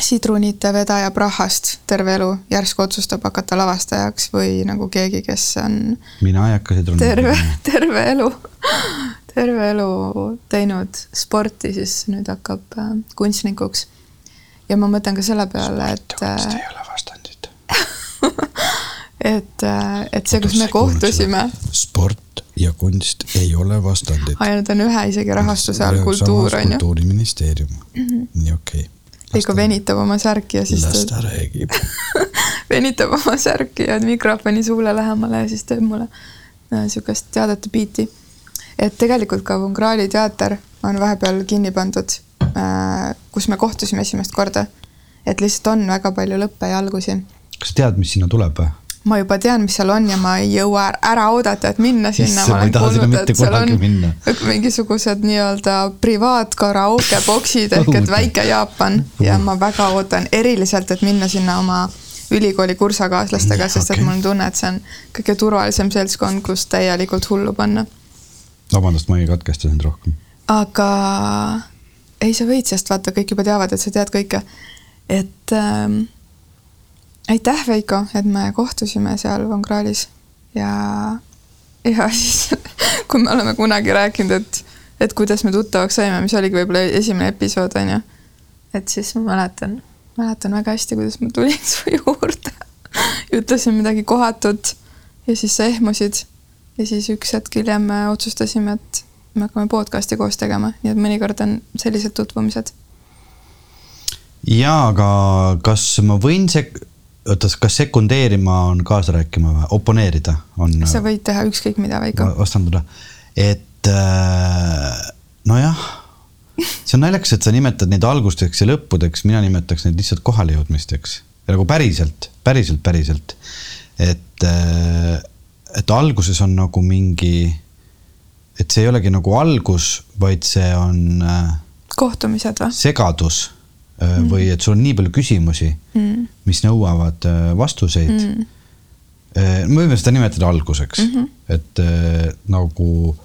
sidrunite vedaja Prahast terve elu järsku otsustab hakata lavastajaks või nagu keegi, kes on mina ei hakka sidrunit terve, terve elu, terve elu teinud sporti, siis nüüd hakkab äh, kunstnikuks. Ja ma mõtlen ka selle peale, et, kunst ei ole vastandid. et, äh, et see, kus me kohtusime, sport ja kunst ei ole vastandid. ainult on ühe isegi rahastuse all kultuur, on ju. kultuuriministeerium mm, -hmm. nii okei okay. Veiko venitab oma särki ja siis las ta räägib venitab oma särki ja mikrofoni suule lähemale ja siis teeb mulle niisugust äh, teadete biiti. et tegelikult ka Von Krahli teater on vahepeal kinni pandud äh,, kus me kohtusime esimest korda. et lihtsalt on väga palju lõppe ja algusi. kas sa tead, mis sinna tuleb või? ma juba tean, mis seal on ja ma ei jõua ära oodata, et minna sinna. ma ei taha sinna mitte kunagi minna. mingisugused nii-öelda privaatkaraoke boksid ehk et väike Jaapan ja ma väga ootan eriliselt, et minna sinna oma ülikooli kursakaaslastega, sest okay. et mul on tunne, et see on kõige turvalisem seltskond, kus täielikult hullu panna. vabandust, ma ei katkesta sind rohkem. aga ei, sa võid, sest vaata, kõik juba teavad, et sa tead kõike. et ähm, aitäh, Veiko, et me kohtusime seal Von Krahlis ja, ja siis kui me oleme kunagi rääkinud, et, et kuidas me tuttavaks saime, mis oligi võib-olla esimene episood, on ju. et siis ma mäletan, mäletan väga hästi, kuidas ma tulin su juurde ütlesin midagi kohatut ja siis sa ehmusid. ja siis üks hetk hiljem me otsustasime, et me hakkame podcast'i koos tegema, nii et mõnikord on sellised tutvumised. jaa, aga kas ma võin sek-, oota, kas sekundeerima on kaasa rääkima või oponeerida on? sa võid teha ükskõik mida, Veiko. vastandada, et äh, nojah, see on naljakas, et sa nimetad neid algusteks ja lõppudeks, mina nimetaks neid lihtsalt kohalejõudmisteks ja nagu päriselt, päriselt, päriselt. et, äh, et alguses on nagu mingi, et see ei olegi nagu algus, vaid see on. Äh, kohtumised või? segadus mm. või et sul on nii palju küsimusi mm., mis nõuavad äh, vastuseid mm.. me võime seda nimetada alguseks mm, -hmm. et äh, nagu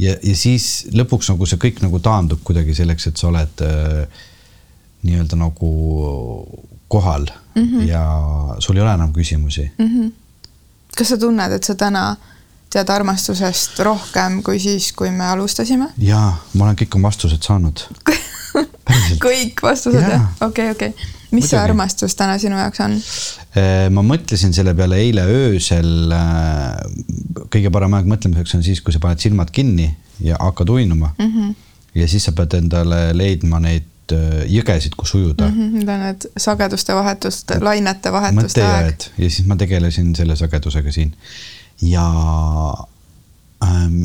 ja, ja siis lõpuks nagu see kõik nagu taandub kuidagi selleks, et sa oled äh, nii-öelda nagu kohal mm -hmm. ja sul ei ole enam küsimusi mm. -hmm. kas sa tunned, et sa täna tead armastusest rohkem kui siis, kui me alustasime? jaa, ma olen kõik oma vastused saanud kõik vastused jah? okei, okei. mis Muidugi. see armastus täna sinu jaoks on? Äh, ma mõtlesin selle peale eile öösel. Äh, kõige parem aeg mõtlemiseks on siis, kui sa paned silmad kinni ja hakkad uinuma mm. -hmm. ja siis sa pead endale leidma neid äh, jõgesid, kus ujuda mm. -hmm, Need on need sageduste vahetust, lainete vahetuste aeg. ja siis ma tegelesin selle sagedusega siin ja ähm,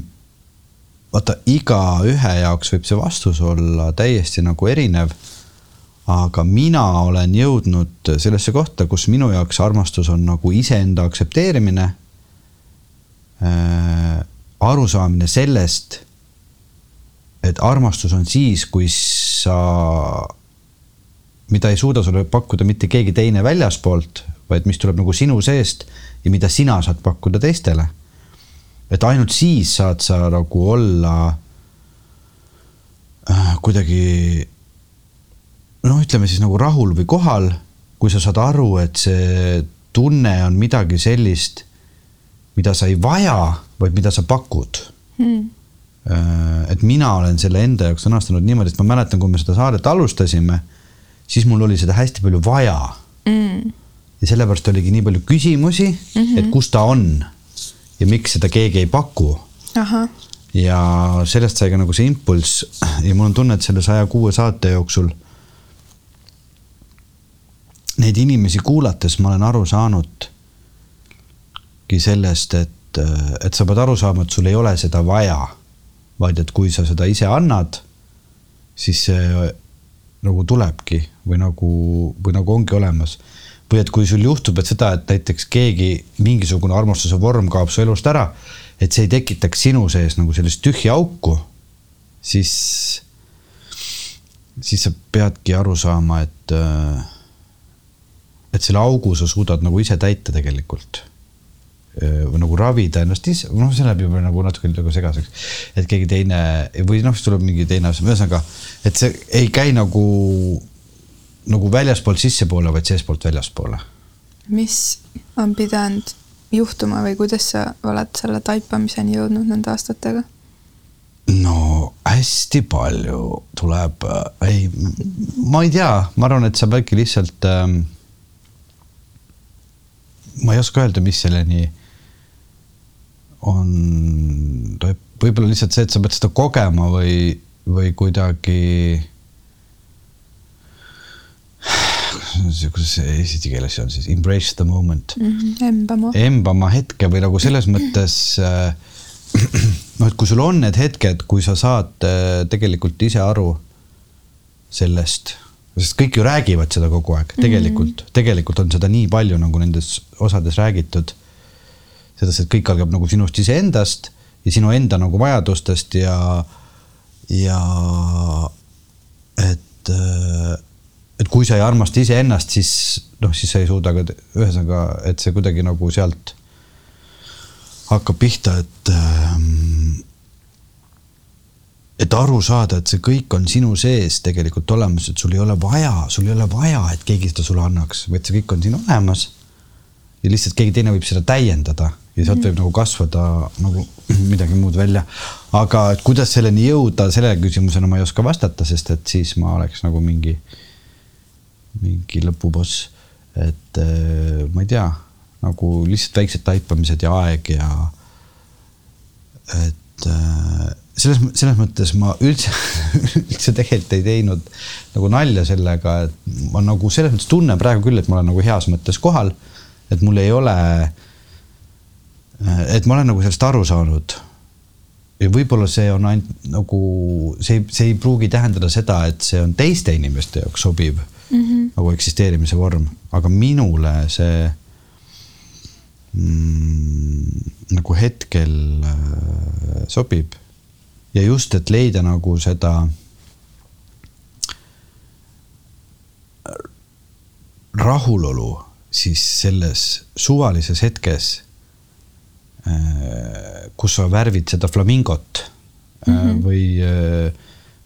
vaata, igaühe jaoks võib see vastus olla täiesti nagu erinev. aga mina olen jõudnud sellesse kohta, kus minu jaoks armastus on nagu iseenda aktsepteerimine äh,. arusaamine sellest, et armastus on siis, kui sa, mida ei suuda sulle pakkuda mitte keegi teine väljaspoolt, vaid mis tuleb nagu sinu seest ja mida sina saad pakkuda teistele et ainult siis saad sa nagu olla äh, kuidagi noh, ütleme siis nagu rahul või kohal, kui sa saad aru, et see tunne on midagi sellist, mida sa ei vaja, vaid mida sa pakud mm.. et mina olen selle enda jaoks sõnastanud niimoodi, et ma mäletan, kui me seda saadet alustasime, siis mul oli seda hästi palju vaja Mm. Ja sellepärast oligi nii palju küsimusi mm, -hmm. et kus ta on ja miks seda keegi ei paku ja sellest sai ka nagu see impulss ja mul on tunne, et selle saja kuue saate jooksul neid inimesi kuulates ma olen aru saanudki sellest, et, et sa pead aru saama, et sul ei ole seda vaja, vaid et kui sa seda ise annad, siis see nagu tulebki või nagu, või nagu ongi olemas. Või et kui sul juhtub, et seda, et näiteks keegi, mingisugune armastuse vorm kaob su elust ära, et see ei tekitaks sinu sees nagu sellist tühja auku, siis, siis sa peadki aru saama, et, et selle augu sa suudad nagu ise täita tegelikult. või nagu ravida ennast ise, noh, see läheb juba nagu natuke nagu segaseks, et keegi teine või noh, siis tuleb mingi teine asi, ühesõnaga, et see ei käi nagu, nagu väljaspoolt sissepoole, vaid seestpoolt väljaspoole mis on pidanud juhtuma või kuidas sa oled selle taipamiseni jõudnud nende aastatega? no hästi palju tuleb, ei, ma ei tea, ma arvan, et sa peadki lihtsalt ähm,. ma ei oska öelda, mis selleni on, võib-olla lihtsalt see, et sa pead seda kogema või, või kuidagi. Kuidas see eesti keeles see on siis, embrace the moment Embamo. embama hetke või nagu selles mõttes äh, noh, et kui sul on need hetked, kui sa saad äh, tegelikult ise aru sellest, sest kõik ju räägivad seda kogu aeg, tegelikult mm, -hmm. tegelikult on seda nii palju nagu nendes osades räägitud. sellest, et kõik algab nagu sinust iseendast ja sinu enda nagu vajadustest ja, ja et, et kui sa ei armasta iseennast, siis noh, siis sa ei suuda ka, ühesõnaga, et see kuidagi nagu sealt hakkab pihta, et ähm, et aru saada, et see kõik on sinu sees tegelikult olemas, et sul ei ole vaja, sul ei ole vaja, et keegi seda sulle annaks, vaid see kõik on siin olemas. ja lihtsalt keegi teine võib seda täiendada ja sealt võib nagu kasvada nagu midagi muud välja. aga et kuidas selleni jõuda, sellele küsimusele ma ei oska vastata, sest et siis ma oleks nagu mingi, mingi lõpuboss. et äh, ma ei tea, nagu lihtsalt väiksed taipamised ja aeg ja et äh, selles, selles mõttes ma üldse, üldse tegelikult ei teinud nagu nalja sellega, et ma nagu selles mõttes tunnen praegu küll, et ma olen nagu heas mõttes kohal. et mul ei ole, et ma olen nagu sellest aru saanud. ja võib-olla see on ainult nagu see see ei pruugi tähendada seda, et see on teiste inimeste jaoks sobiv mm -hmm. nagu eksisteerimise vorm, aga minule see mm, nagu hetkel äh, sobib ja just, et leida nagu seda rahulolu siis selles suvalises hetkes, kus sa värvid seda flamingot mm -hmm. või,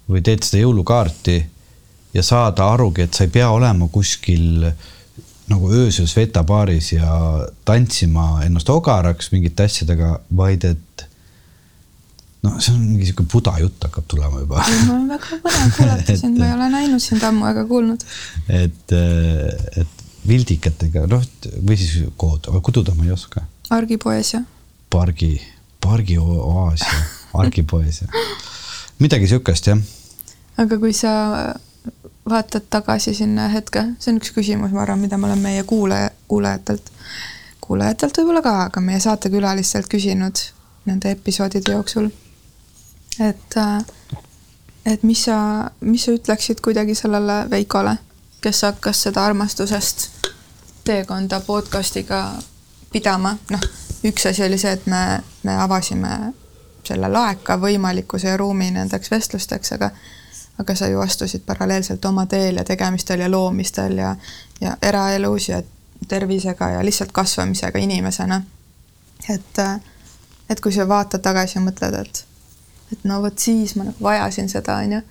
või teed seda jõulukaarti ja saada arugi, et sa ei pea olema kuskil nagu öösel Sveta baaris ja tantsima ennast ogaraks mingite asjadega, vaid et noh, see on mingi sihuke buda jutt hakkab tulema juba. mul on väga põnev kuulata sind, ma ei ole näinud sind ammu ega kuulnud. et, et vildikatega, noh, või siis kood, aga kududa ma ei oska. argipoes ja pargi, pargi oaas ja argipoes ja midagi sihukest jah. aga kui sa vaatad tagasi sinna hetke, see on üks küsimus, ma arvan, mida ma olen meie kuulaja, kuulajatelt, kuulajatelt võib-olla ka, aga meie saatekülalistelt küsinud nende episoodide jooksul. et, et mis sa, mis sa ütleksid kuidagi sellele Veikole, kes hakkas seda armastusest teekonda podcast'iga pidama, noh, üks asi oli see, et me, me avasime selle laeka võimalikkuse ja ruumi nendeks vestlusteks, aga aga sa ju astusid paralleelselt oma teel ja tegemistel ja loomistel ja, ja eraelus ja tervisega ja lihtsalt kasvamisega inimesena. et, et kui sa vaatad tagasi ja mõtled, et, et no vot siis ma nagu vajasin seda, onju.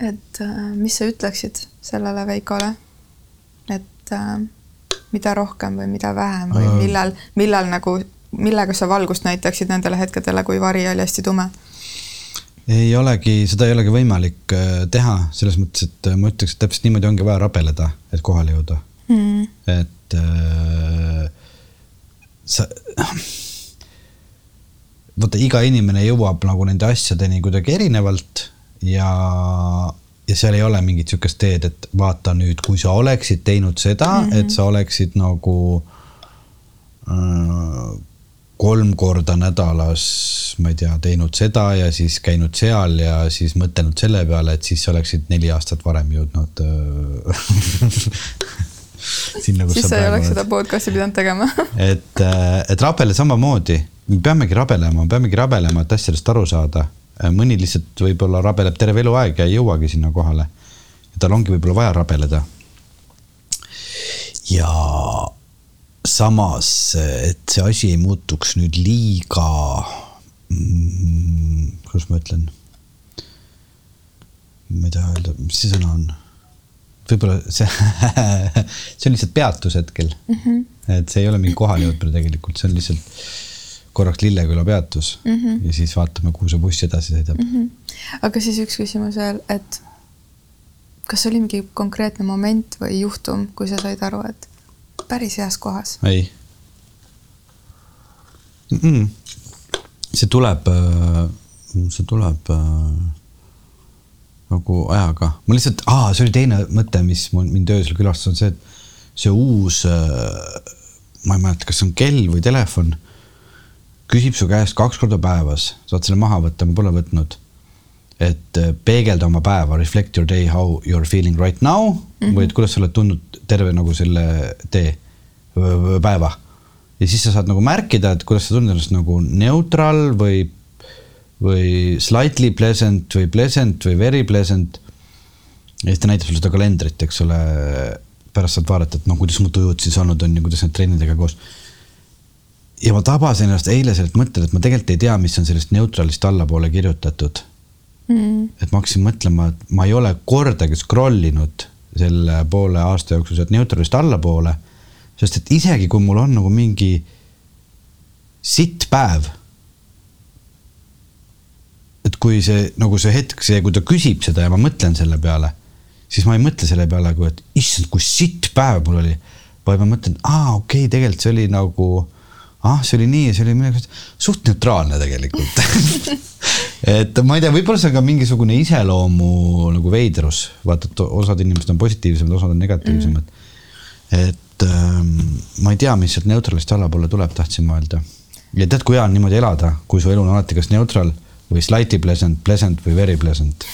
et äh, mis sa ütleksid sellele Veikole, et mida rohkem või mida vähem või millal, millal nagu millega sa valgust näitaksid nendele hetkedele, kui vari oli hästi tume? Ei olegi, seda ei olegi võimalik äh, teha, selles mõttes, et äh, ma ütleks, et täpselt niimoodi ongi vaja rabeleda, et kohale jõuda. Mm.. et äh, sa, vaata, iga inimene jõuab nagu nende asjadeni kuidagi erinevalt ja, ja seal ei ole mingit sihukest teed, et vaata nüüd, kui sa oleksid teinud seda mm, -hmm. et sa oleksid nagu äh, kolm korda nädalas, ma ei tea, teinud seda ja siis käinud seal ja siis mõtelnud selle peale, et siis sa oleksid neli aastat varem jõudnud äh, sinna, kus siis sa ei oleks seda podcast'i pidanud tegema et, äh, et rabele samamoodi, me peamegi rabelema, peamegi rabelema, et asjadest aru saada. Äh, mõni lihtsalt võib-olla rabeleb terve eluaeg ja ei jõuagi sinna kohale. tal ongi võib-olla vaja rabeleda. ja samas, et see asi ei muutuks nüüd liiga mm,, kuidas ma ütlen? ma ei taha öelda, mis see sõna on? võib-olla see see on lihtsalt peatus hetkel mm. -hmm. et see ei ole mingi kohalejõudmine tegelikult, see on lihtsalt korraks Lilleküla peatus mm -hmm. ja siis vaatame, kuhu see buss edasi sõidab mm. -hmm. aga siis üks küsimus veel, et kas oli mingi konkreetne moment või juhtum, kui sa said aru, et päris heas kohas. ei mm. -mm. see tuleb, äh, see tuleb äh, nagu ajaga, ma lihtsalt, aa, see oli teine mõte, mis mul mind öösel külastas, on see, et see uus, äh, ma ei mäleta, kas see on kell või telefon, küsib su käest kaks korda päevas, saad selle maha võtta, ma pole võtnud et peegelda oma päeva, reflect your day, how you are feeling right now mm -hmm. või et kuidas sa oled tundnud terve nagu selle tee päeva. ja siis sa saad nagu märkida, et kuidas sa tunned ennast nagu neutral või, või slightly pleasant või pleasant või very pleasant. ja siis ta näitab sulle seda kalendrit, eks ole. pärast saad vaadata, et noh, kuidas mu tujud siis olnud on ja kuidas need trennidega koos. ja ma tabasin ennast eile sellelt mõttel, et ma tegelikult ei tea, mis on sellest neutralist allapoole kirjutatud mm.. et ma hakkasin mõtlema, et ma ei ole kordagi scroll inud selle poole aasta jooksul sealt neutralist allapoole sest et isegi kui mul on nagu mingi sitt päev. et kui see nagu see hetk, see, kui ta küsib seda ja ma mõtlen selle peale, siis ma ei mõtle selle peale, kui et issand, kui sitt päev mul oli. vaid ma mõtlen, aa, okei okay,, tegelikult see oli nagu, ah, see oli nii ja see oli midagi suht neutraalne tegelikult et ma ei tea, võib-olla see on ka mingisugune iseloomu nagu veidrus, vaata, et osad inimesed on positiivsemad, osad on negatiivsemad mm.. et ähm, ma ei tea, mis sealt neutralist allapoole tuleb, tahtsin ma öelda. ja tead, kui hea on niimoodi elada, kui su elu on alati kas neutral või slightly pleasant, pleasant või very pleasant.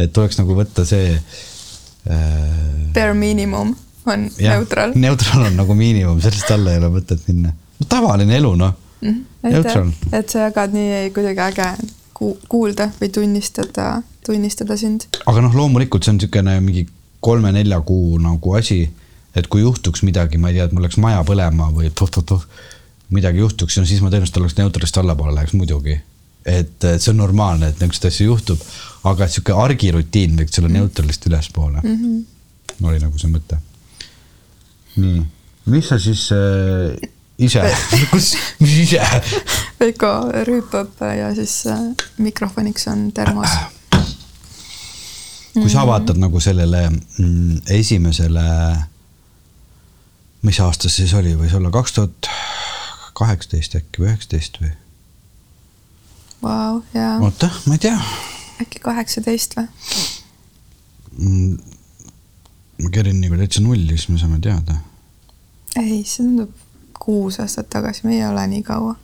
et tuleks nagu võtta see äh.... Bare minimum on ja, neutral. neutral on nagu miinimum, sellest alla ei ole mõtet minna. No tavaline elu, noh mm. -hmm. et sa jagad nii kuidagi äge kuulda või tunnistada, tunnistada sind. aga noh, loomulikult see on niisugune mingi kolme-nelja kuu nagu asi et kui juhtuks midagi, ma ei tea, et mul läks maja põlema või tuh-tuh-tuh, midagi juhtuks, no siis ma tõenäoliselt oleks neutralist allapoole läheks muidugi. et see on normaalne, et niisuguseid asju juhtub, aga sihuke argirutiin võiks olla neutralist ülespoole mm. -hmm. oli nagu see mõte. nii, mis sa siis äh, ise kus, mis ise? Veiko rüüpab ja siis äh, mikrofoniks on termos. kui sa vaatad nagu sellele mm, esimesele mis aasta see siis oli, võis olla kaks tuhat kaheksateist äkki või üheksateist või? Vau, jaa. oota, ma ei tea. äkki kaheksateist või mm,? ma kerin nagu täitsa nulli, siis me saame teada. ei, see tundub kuus aastat tagasi, me ei ole nii kaua.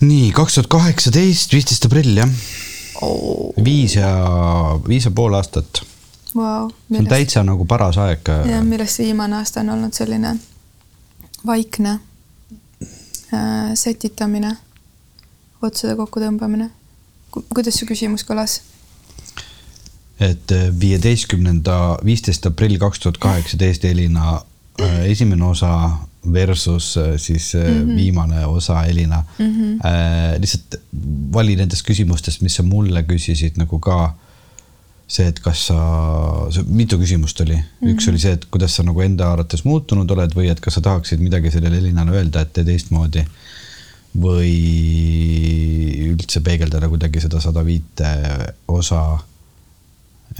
nii, kaks tuhat kaheksateist, viisteist aprill jah oh.. viis ja, viis ja pool aastat wow,. see on täitsa nagu paras aeg. jah, millest viimane aasta on olnud selline vaikne äh, setitamine, otsade kokkutõmbamine. kuidas su küsimus kõlas? et äh, viieteistkümnenda, viisteist aprill kaks tuhat kaheksateist Elina äh, esimene osa versus äh, siis mm -hmm. viimane osa Elina mm. -hmm. Äh, lihtsalt vali nendest küsimustest, mis sa mulle küsisid nagu ka see, et kas sa, mitu küsimust oli mm, -hmm. üks oli see, et kuidas sa nagu enda arvates muutunud oled või et kas sa tahaksid midagi sellele Elinale öelda, et tee teistmoodi. või üldse peegeldada kuidagi seda sada viite osa.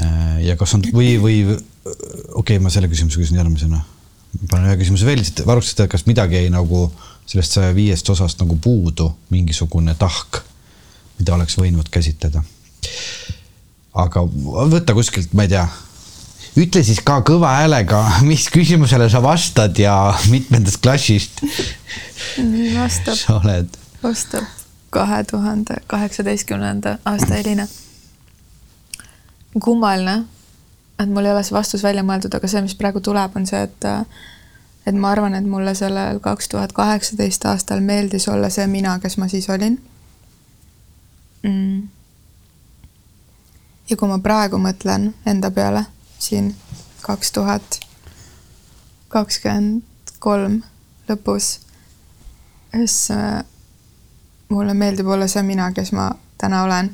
Äh, ja kas on või, või okei okay,, ma selle küsimuse küsin järgmisena. Panen ühe küsimuse veel, varustada, kas midagi jäi nagu sellest saja viiest osast nagu puudu, mingisugune tahk, mida oleks võinud käsitleda aga võta kuskilt, ma ei tea, ütle siis ka kõva häälega, mis küsimusele sa vastad ja mitmendast klassist vastab, sa oled? vastab kahe tuhande kaheksateistkümnenda aasta Elina. kummaline, et mul ei ole see vastus välja mõeldud, aga see, mis praegu tuleb, on see, et et ma arvan, et mulle sellel kaks tuhat kaheksateist aastal meeldis olla see mina, kes ma siis olin mm ja kui ma praegu mõtlen enda peale siin kaks tuhat kakskümmend kolm lõpus, siis äh, mulle meeldib olla see mina, kes ma täna olen.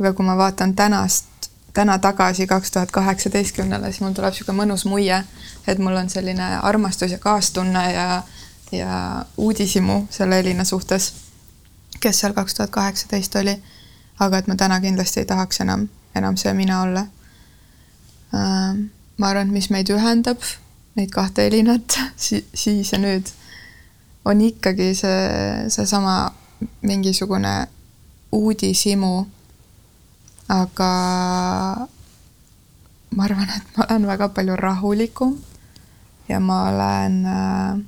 aga kui ma vaatan tänast, täna tagasi kaks tuhat kaheksateistkümnele, siis mul tuleb niisugune mõnus muie, et mul on selline armastus ja kaastunne ja, ja uudishimu selle Elina suhtes, kes seal kaks tuhat kaheksateist oli. aga et ma täna kindlasti ei tahaks enam enam see mina olla. Ähm, ma arvan, et mis meid ühendab, neid kahte Elinat si, siis ja nüüd, on ikkagi see, seesama mingisugune uudishimu. Aga ma arvan, et ma olen väga palju rahulikum ja ma olen äh,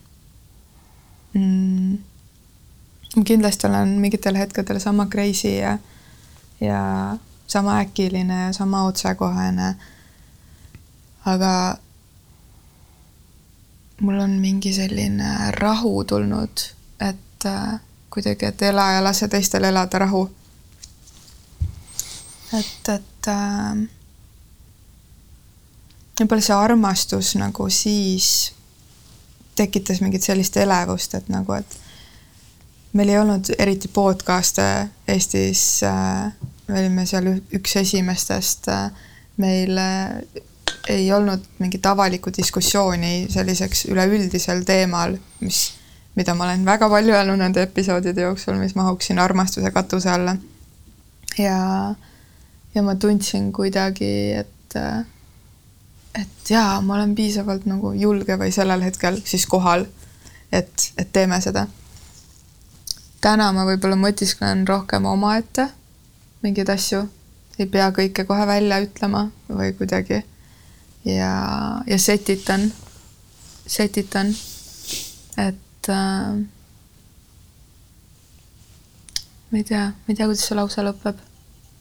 mm, kindlasti olen mingitel hetkedel sama crazy ja, ja sama äkiline ja sama otsekohene. aga mul on mingi selline rahu tulnud, et äh, kuidagi, et ela ja lase teistel elada rahu. Et, et äh, võib-olla see armastus nagu siis tekitas mingit sellist elevust, et nagu, et meil ei olnud eriti podcast'e Eestis äh, me olime seal üks esimestest, äh, meil äh, ei olnud mingit avalikku diskussiooni selliseks üleüldisel teemal, mis, mida ma olen väga palju öelnud nende episoodide jooksul, mis mahuksin armastuse katuse alla. ja, ja ma tundsin kuidagi, et, äh, et jaa, ma olen piisavalt nagu julge või sellel hetkel siis kohal, et, et teeme seda. täna ma võib-olla mõtisklen rohkem omaette mingeid asju, ei pea kõike kohe välja ütlema või kuidagi. ja, ja setitan, setitan, et äh, ma ei tea, ma ei tea, kuidas see lause lõpeb.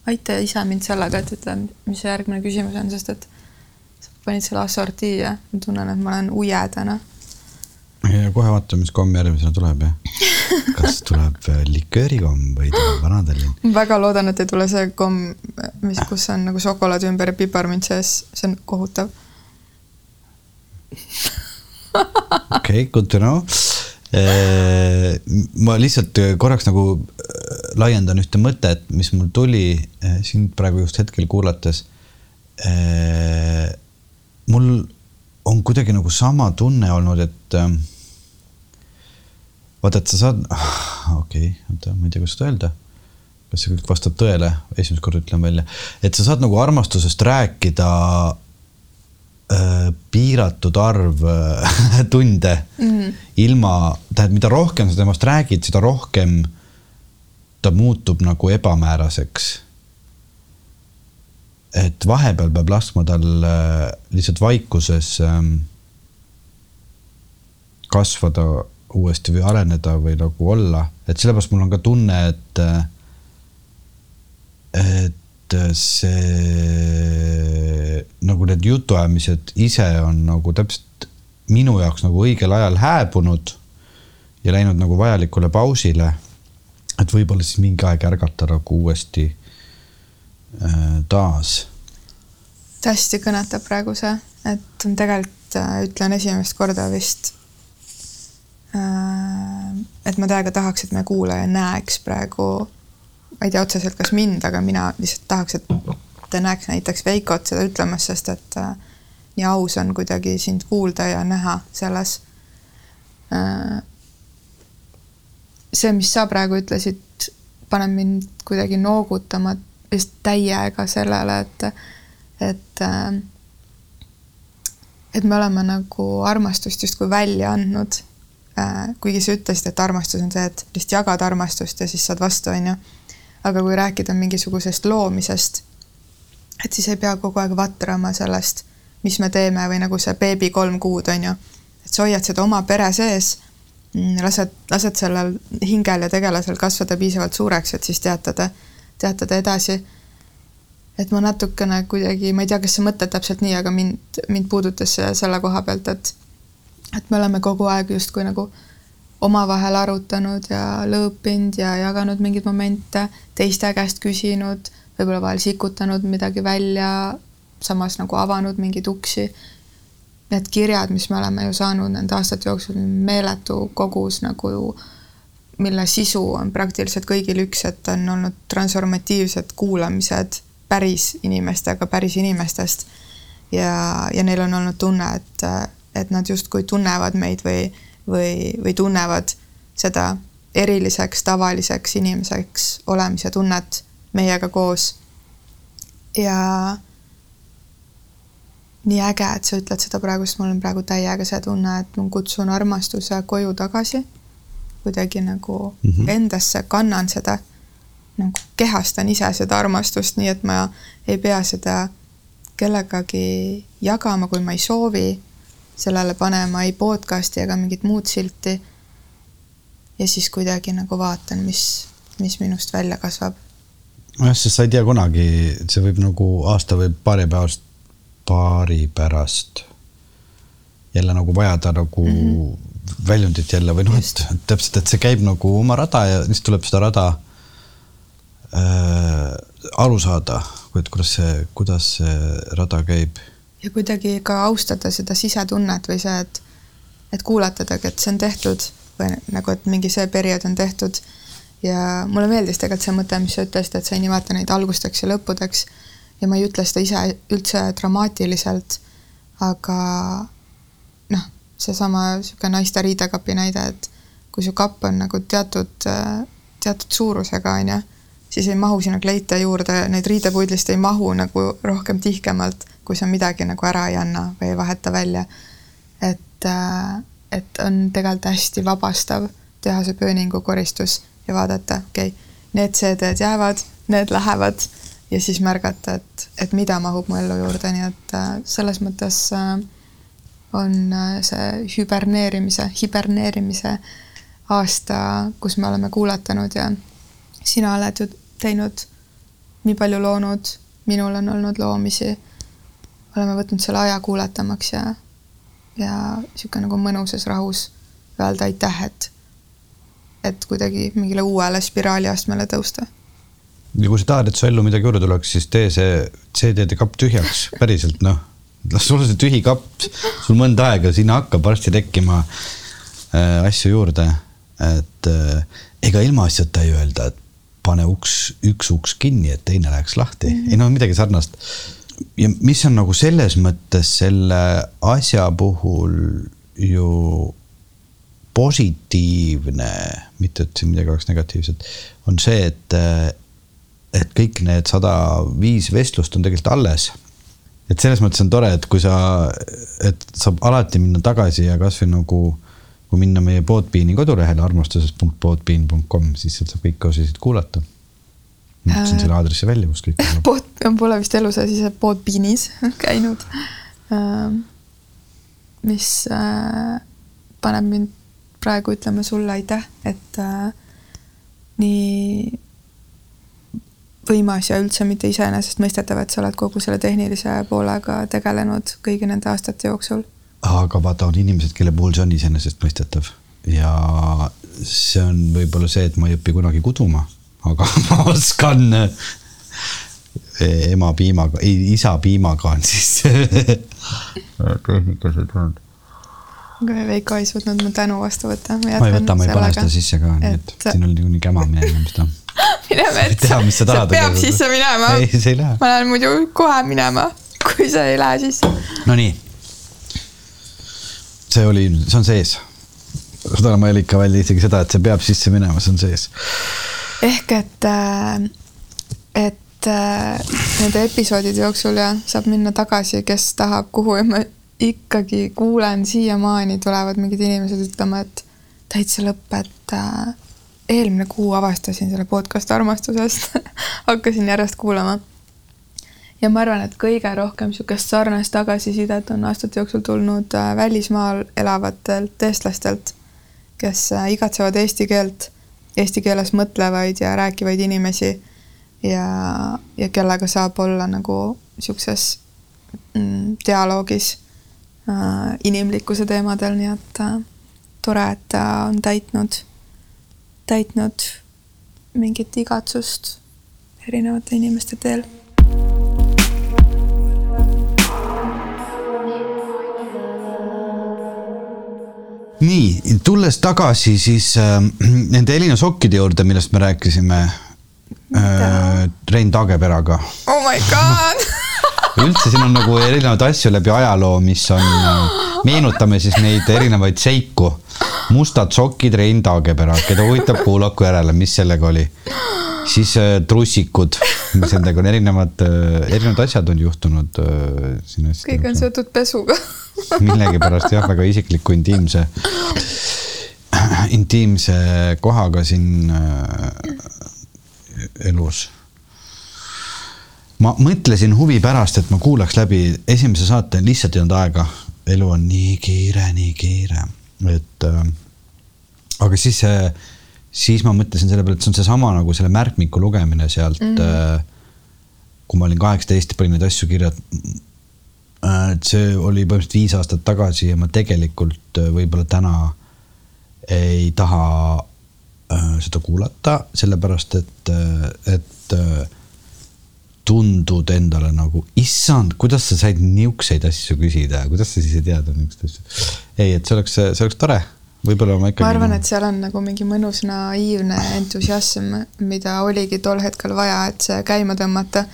Aita ise mind sellega, et ütle, mis see järgmine küsimus on, sest et sa panid selle assortii ja ma tunnen, et ma olen uje täna ja kohe vaatame, mis komm järgmisena tuleb jah. kas tuleb äh, liköörikomm või tuleb vanatallinn? väga loodan, et ei tule see komm, mis, kus on nagu šokolaad ümber ja piparmint sees, see on kohutav. okei okay,, good to know. Äh, ma lihtsalt korraks nagu äh, laiendan ühte mõtet, mis mul tuli sind praegu just hetkel kuulates. mul on kuidagi nagu sama tunne olnud, et vaata, et sa saad, ah, okei okay,, oota, ma ei tea, kuidas seda öelda. kas see kõik vastab tõele, esimest korda ütlen välja, et sa saad nagu armastusest rääkida äh, piiratud arv äh, tunde mm -hmm. ilma, tähendab, mida rohkem sa temast räägid, seda rohkem ta muutub nagu ebamääraseks. et vahepeal peab laskma tal äh, lihtsalt vaikuses ähm, kasvada uuesti või areneda või nagu olla, et sellepärast mul on ka tunne, et, et see nagu need jutuajamised ise on nagu täpselt minu jaoks nagu õigel ajal hääbunud ja läinud nagu vajalikule pausile. et võib-olla siis mingi aeg ärgata nagu uuesti äh, taas. hästi kõnetab praegu see, et tegelikult äh, ütlen esimest korda vist Äh, et ma täiega tahaks, et meie kuulaja näeks praegu, ma ei tea otseselt, kas mind, aga mina lihtsalt tahaks, et ta näeks näiteks Veikot seda ütlemas, sest et äh, nii aus on kuidagi sind kuulda ja näha selles äh,. see, mis sa praegu ütlesid, paneb mind kuidagi noogutama vist täiega sellele, et, et äh, et me oleme nagu armastust justkui välja andnud kuigi sa ütlesid, et armastus on see, et lihtsalt jagad armastust ja siis saad vastu, on ju. aga kui rääkida mingisugusest loomisest, et siis ei pea kogu aeg vatrama sellest, mis me teeme või nagu see beebi kolm kuud, on ju. et sa hoiad seda oma pere sees, mm, lased, lased sellel hingel ja tegelasel kasvada piisavalt suureks, et siis teatada, teatada edasi et ma natukene kuidagi, ma ei tea, kas sa mõtled täpselt nii, aga mind, mind puudutas see selle koha pealt, et et me oleme kogu aeg justkui nagu omavahel arutanud ja lõõpinud ja jaganud mingeid momente, teiste käest küsinud, võib-olla vahel sikutanud midagi välja, samas nagu avanud mingeid uksi. Need kirjad, mis me oleme ju saanud nende aastate jooksul, meeletu kogus nagu mille sisu on praktiliselt kõigil üks, et on olnud transformatiivsed kuulamised päris inimestega, päris inimestest. ja, ja neil on olnud tunne, et, et nad justkui tunnevad meid või, või, või tunnevad seda eriliseks, tavaliseks inimeseks olemise tunnet meiega koos. ja nii äge, et sa ütled seda praegu, sest mul on praegu täiega see tunne, et ma kutsun armastuse koju tagasi. kuidagi nagu mm -hmm. endasse kannan seda nagu kehastan ise seda armastust, nii et ma ei pea seda kellegagi jagama, kui ma ei soovi, sellele panema ei podcast'i ega mingit muud silti. ja siis kuidagi nagu vaatan, mis, mis minust välja kasvab. Nojah, sest sa ei tea kunagi, see võib nagu aasta või paari päevast, paari pärast jälle nagu vajada nagu mm -hmm. väljundit jälle või noh, et täpselt, et see käib nagu oma rada ja siis tuleb seda rada äh, aru saada, et kuidas see, kuidas see rada käib. ja kuidagi ka austada seda sisetunnet või see, et, et kuulatadagi, et see on tehtud või nagu, et mingi see periood on tehtud. Ja mulle meeldis tegelikult see mõte, mis sa ütlesid, et sa ei nimeta neid algusteks ja lõppudeks. ja ma ei ütle seda ise üldse dramaatiliselt, aga noh, seesama niisugune naiste riidekapi näide, et kui su kapp on nagu teatud, teatud suurusega, on ju siis ei mahu sinna kleite juurde, neid riidepuidlist ei mahu nagu rohkem tihkemalt, kui sa midagi nagu ära ei anna või ei vaheta välja. et, et on tegelikult hästi vabastav teha see pööningu koristus ja vaadata, okei okay,, need CD-d jäävad, need lähevad. Ja siis märgata, et, et mida mahub mu ellu juurde, nii et äh, selles mõttes äh, on see hüberneerimise, hiberneerimise aasta, kus me oleme kuulatanud ja sina oled ju teinud nii palju loonud, minul on olnud loomisi, oleme võtnud selle aja kuulatamaks ja, ja niisugune nagu mõnusas rahus öelda aitäh, et, et kuidagi mingile uuele spiraaliastmele tõusta. ja kui sa tahad, et su ellu midagi juurde tuleks, siis tee see CD-de kapp tühjaks, päriselt noh, las sul see tühi kapp, sul mõnda aega, sinna hakkab varsti tekkima äh, asju juurde, et äh, ega ilmaasjata ei öelda, et pane uks, üks uks kinni, et teine läheks lahti mm, -hmm. ei no midagi sarnast. ja mis on nagu selles mõttes selle asja puhul ju positiivne, mitte et siin midagi oleks negatiivset, on see, et, et kõik need sada viis vestlust on tegelikult alles. et selles mõttes on tore, et kui sa, et saab alati minna tagasi ja kasvõi nagu kui minna meie Podbeani kodulehele armastuses.podbean.com, siis sealt saab kõiki osasid kuulata. ma ütlesin selle aadressi välja, kus kõik on. Pod, pole vist elu sees ise Podbeanis käinud. Ähm, mis äh, paneb mind praegu ütlema sulle aitäh, et äh, nii võimas ja üldse mitte iseenesestmõistetav, et sa oled kogu selle tehnilise poolega tegelenud kõigi nende aastate jooksul. Aga vaata, on inimesed, kelle puhul see on iseenesestmõistetav. Ja see on võib-olla see, et ma ei õpi kunagi kuduma, aga ma oskan eh, ema piimaga, ei isa piimaga on siis. Tehnikas ei tulnud. aga Veiko ei suutnud mu tänu vastu võtta. ma ei võta, ma ei pane seda sisse ka, nii et, siin oli niikuinii käma minema seda. mine metsa. tahad. peab sisse minema. ei, see ei lähe. ma lähen muidu kohe minema, kui see ei lähe sisse. Nonii. see oli, see on sees. seda ma ei lõika välja isegi seda, et see peab sisse minema, see on sees. ehk et, äh, et äh, nende episoodide jooksul ja saab minna tagasi, kes tahab, kuhu ja ma ikkagi kuulen siiamaani tulevad mingid inimesed ütlema, et täitsa lõpp, et äh, eelmine kuu avastasin selle podcast armastusest. Hakkasin järjest kuulama. ja ma arvan, et kõige rohkem niisugust sarnast tagasisidet on aastate jooksul tulnud äh, välismaal elavatelt eestlastelt, kes äh, igatsevad eesti keelt, eesti keeles mõtlevaid ja rääkivaid inimesi ja, ja kellega saab olla nagu niisuguses mm, dialoogis inimlikkuse teemadel, nii et äh, tore, et ta on täitnud, täitnud mingit igatsust erinevate inimeste teel. Nii, tulles tagasi siis äh, nende Elina sokkide juurde, millest me rääkisime äh, Rein Taageperaga. oh my god üldse siin on nagu erinevaid asju läbi ajaloo, mis on, meenutame siis neid erinevaid seiku. mustad sokid, Rein Taagepera, keda huvitab, kuulaku järele, mis sellega oli. siis äh, trussikud, mis nendega on erinevad äh,, erinevad asjad on juhtunud äh,. kõik on seotud pesuga millegipärast jah, väga isikliku, intiimse, intiimse kohaga siin elus ma mõtlesin huvi pärast, et ma kuulaks läbi esimese saate, lihtsalt ei olnud aega. elu on nii kiire, nii kiire, et äh, aga siis, siis ma mõtlesin selle peale, et see on seesama nagu selle märkmiku lugemine sealt mm. -hmm. Äh, kui ma olin kaheksateist ja panin neid asju kirja. Äh, et see oli põhimõtteliselt viis aastat tagasi ja ma tegelikult äh, võib-olla täna ei taha äh, seda kuulata, sellepärast et, äh, et äh, tundud endale nagu, issand, kuidas sa said niisuguseid asju küsida, kuidas sa siis ei teadnud niisuguseid asju. ei, et see oleks, see oleks tore, võib-olla ma ikkagi. ma arvan, et seal on nagu mingi mõnus naiivne entusiasm, mida oligi tol hetkel vaja, et see käima tõmmata.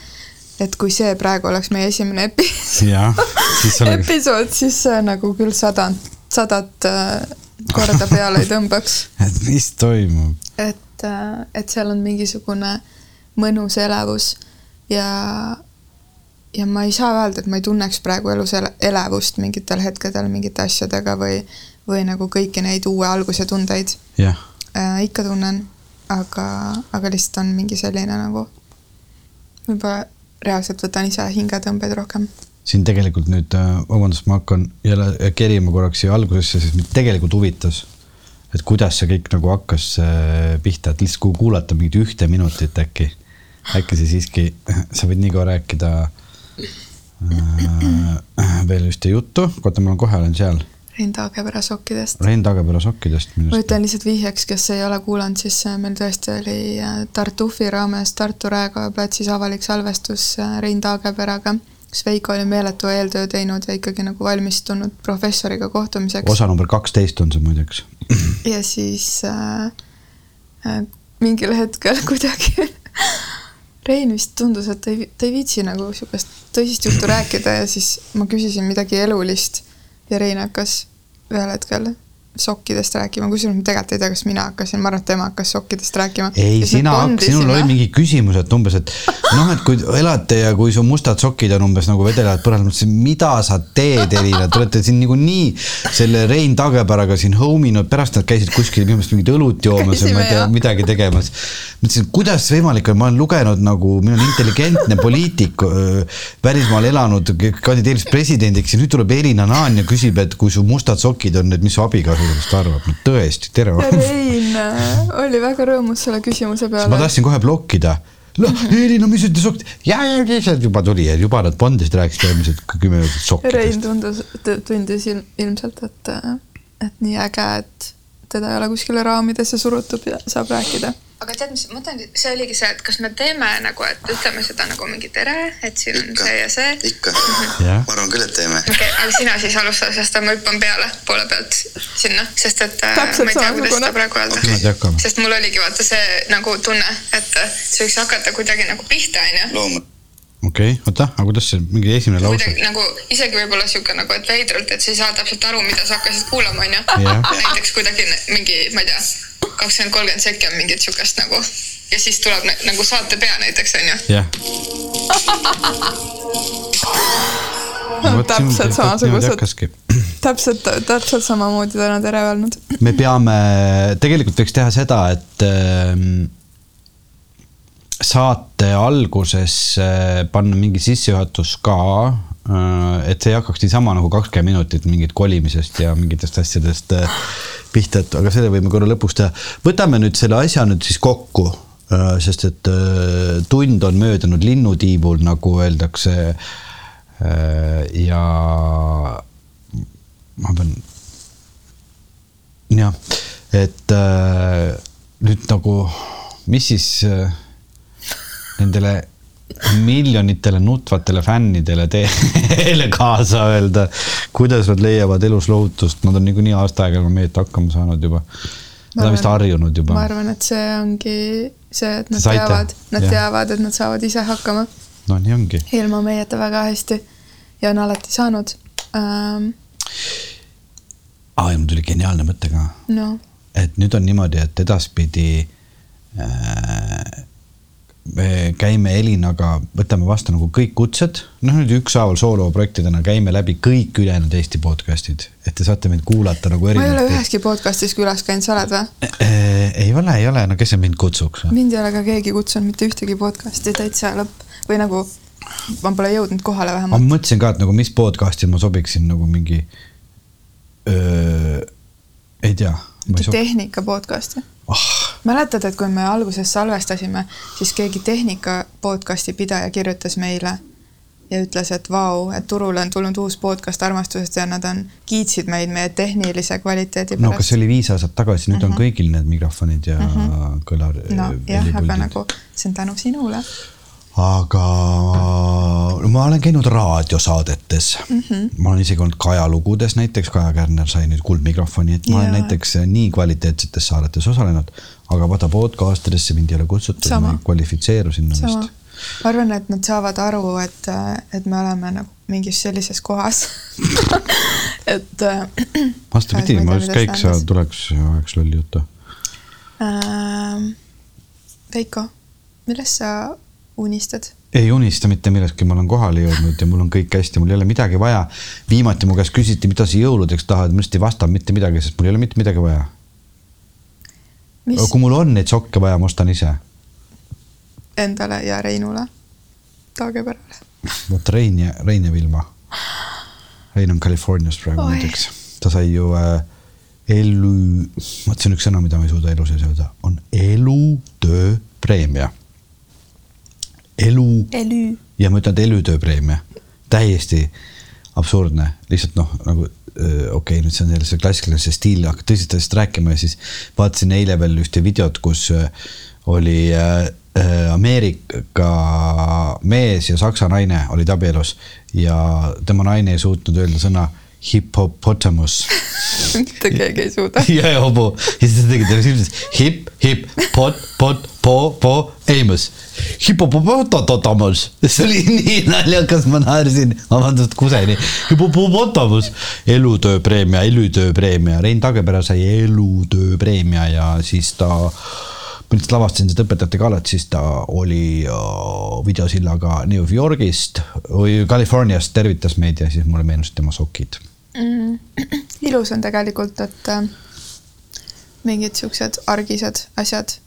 et kui see praegu oleks meie esimene epi siis oleks... episood, siis see nagu küll sadat, sadat äh, korda peale ei tõmbaks. et mis toimub? et, äh, et seal on mingisugune mõnus elevus ja, ja ma ei saa öelda, et ma ei tunneks praegu elus elevust mingitel hetkedel mingite asjadega või, või nagu kõiki neid uue alguse tundeid. Yeah.. Äh, ikka tunnen, aga, aga lihtsalt on mingi selline nagu, võib-olla reaalselt võtan ise hingetõmbeid rohkem. Siin tegelikult nüüd, äh, vabandust, ma hakkan jälle kerima korraks siia algusesse, sest mind tegelikult huvitas, et kuidas see kõik nagu hakkas äh, pihta, et lihtsalt kui kuulata mingit ühte minutit äkki äkki sa siiski, sa võid nii kaua rääkida äh, veel ühte juttu, oota, on kohe olen seal. Rein Taagepera sokkidest. Rein Taagepera sokkidest. ma ütlen lihtsalt vihjeks, kes ei ole kuulanud, siis äh, meil tõesti oli äh, Tartufi raames Tartu Raekoja platsis avalik salvestus äh, Rein Taageperaga, kus Veiko oli meeletu eeltöö teinud ja ikkagi nagu valmistunud professoriga kohtumiseks. osa number kaksteist on see muideks. ja siis äh, äh, mingil hetkel kuidagi Rein vist tundus, et ta ei, ta ei viitsi nagu sihukest tõsist juttu rääkida ja siis ma küsisin midagi elulist ja Rein hakkas ühel hetkel sokkidest rääkima, kusjuures ma tegelikult ei tea, kas mina hakkasin, ma arvan, et tema hakkas sokkidest rääkima. ei, sina, sinul oli mingi küsimus, et umbes, et noh, et kui elate ja kui su mustad sokid on umbes nagu vedelevad põrandal, mõtlesin, mida sa teed, Elina, te olete siin niikuinii selle Rein Taageperaga siin home inud, pärast nad käisid kuskil minu meelest mingit õlut joomas või ma ei tea, midagi tegemas. mõtlesin, kuidas see võimalik on, ma olen lugenud nagu, mina olen intelligentne poliitik, välismaal elanud, kandideeris presidendiks ja nüüd tuleb Elina Naan ja küsib, et kui su mustad sokid on, et mis su abikaasa sellest arvab, no tõesti, tere. Rein oli väga rõõmus selle küsimuse peale. ma tahtsin kohe blokkida. noh, Elina, mis ütles sokk, ja, ja, ja juba tuli ja juba nad Bondist rääkisid järgmised kümme minutit sokkidest. Rein tundus, tundis ilmselt, et, et nii äge, et teda ei ole kuskile raamidesse surutud ja saab rääkida. Aga tead, mis ma mõtlen, see oligi see, et kas me teeme nagu, et ütleme seda nagu mingi tere, et siin on Ikka. see ja see. ikka, jah, ma arvan küll, et teeme. okei okay,, aga sina siis alusta, sest ma hüppan peale poole pealt sinna, sest et äh, Täpselt ma ei tea, kuidas seda praegu öelda hakkame. sest mul oligi vaata see nagu tunne, et äh, see võiks hakata kuidagi nagu pihta, onju. Okei okay,, oota, aga kuidas see mingi esimene lause kuidagi? nagu isegi võib-olla sihuke nagu, et veidralt, et sa ei saa täpselt aru, mida sa hakkasid kuulama, onju. Näiteks kuidagi mingi, ma ei tea, kakskümmend, kolmkümmend sekki on mingit siukest nagu ja siis tuleb nagu saate pea näiteks onju. jah. täpselt samasugused, täpselt, täpselt samamoodi täna tere öelnud. me peame, tegelikult võiks teha seda, et ähm, saate alguses äh, panna mingi sissejuhatus ka, et see ei hakkaks niisama nagu kakskümmend minutit mingit kolimisest ja mingitest asjadest äh, pihta, et aga selle võime korra lõpus teha. võtame nüüd selle asja nüüd siis kokku, sest et äh, tund on möödunud linnutiivul, nagu öeldakse. ja ma pean jah, et äh, nüüd nagu, mis siis äh, nendele miljonitele nutvatele fännidele teile kaasa öelda, kuidas nad leiavad elus lohutust, nad on niikuinii aasta aega ilma meieta hakkama saanud juba. Nad on vist harjunud juba ma. arvan, et see ongi see, et nad Saite? teavad, nad Jah. teavad, et nad saavad ise hakkama no nii ongi. ilma meieta väga hästi ja on alati saanud ähm,. aa, ja mul tuli geniaalne mõte ka, no et nüüd on niimoodi, et edaspidi äh, me käime Elinaga, võtame vastu nagu kõik kutsed, noh nüüd ükshaaval sooloprojektidena käime läbi kõik ülejäänud Eesti podcast'id, et te saate meid kuulata nagu ma ei ole erinevaid. üheski podcast'is külas käinud, sa oled või? ei ole, ei ole, no kes see mind kutsuks? mind ei ole ka keegi kutsunud mitte ühtegi podcast'i täitsa lõpp või nagu ma pole jõudnud kohale ma vähemalt. mõtlesin ka, et nagu mis podcast'i ma sobiksin nagu mingi, ei tea. tehnika podcast'i. ah, mäletad, et kui me alguses salvestasime, siis keegi tehnika podcast'i pidaja kirjutas meile ja ütles, et vau, et turule on tulnud uus podcast armastusest ja nad on, kiitsid meid meie tehnilise kvaliteedi no kas pärast see oli viis aastat tagasi, nüüd on kõigil need mikrofonid ja mm -hmm. kõlar. Mhm. no jah, aga nagu see on tänu sinule. Aga ma olen käinud raadiosaadetes mm. -hmm. ma olen isegi olnud Kaja lugudes näiteks, Kaja Kärner sai nüüd kuldmikrofoni, et ma olen Jaa. näiteks nii kvaliteetsetes saadetes osalenud, aga vaata podcast idesse mind ei ole kutsutud, ma ei kvalifitseeru sinna sama vist., ma arvan, et nad saavad aru, et, et me oleme nagu mingis sellises kohas et äh, vastupidi, ma just käiks ja tuleks ja ajaks lolli juttu. ähm,. Veiko, millest sa unistad? ei unista mitte millestki, ma olen kohale jõudnud ja mul on kõik hästi, mul ei ole midagi vaja. viimati mu käest küsiti, mida sa jõuludeks tahad, ma lihtsalt ei vastanud mitte midagi, sest mul ei ole mitte midagi vaja. kui mul on neid sokke vaja, ma ostan ise. endale ja Reinule Taageperale? vot Rein ja, Rein ja Vilma. Rein on Californias praegu näiteks, ta sai ju äh, elu, vot see on üks sõna, mida ma ei suuda elu sees öelda, on elutöö elu. Elü. ja ma ütlen, et elutööpreemia, täiesti absurdne, lihtsalt noh, nagu okei okay,, nüüd see on jälle see klassikaline see stiil, hakkad tõsist asjast rääkima ja siis vaatasin eile veel ühte videot, kus oli äh, Ameerika mees ja saksa naine olid abielus ja tema naine ei suutnud öelda sõna hippopotamus mitte keegi ei suuda. ja, ja hobu. ja siis ta tegi talle silmis hip, hip, pot, pot, po, po, eimus. hippopotamus. see oli nii naljakas, ma naersin, vabandust, kuseni. hippopotamus. elutööpreemia, elutööpreemia, Rein Taagepera sai elutööpreemia ja siis ta ma lihtsalt lavastasin seda õpetajate galat, siis ta oli äh, videosillaga New Yorgist või Californiast, tervitas meid ja siis mulle meenusid tema sokid mm. ilus on tegelikult, et äh, mingid siuksed argised asjad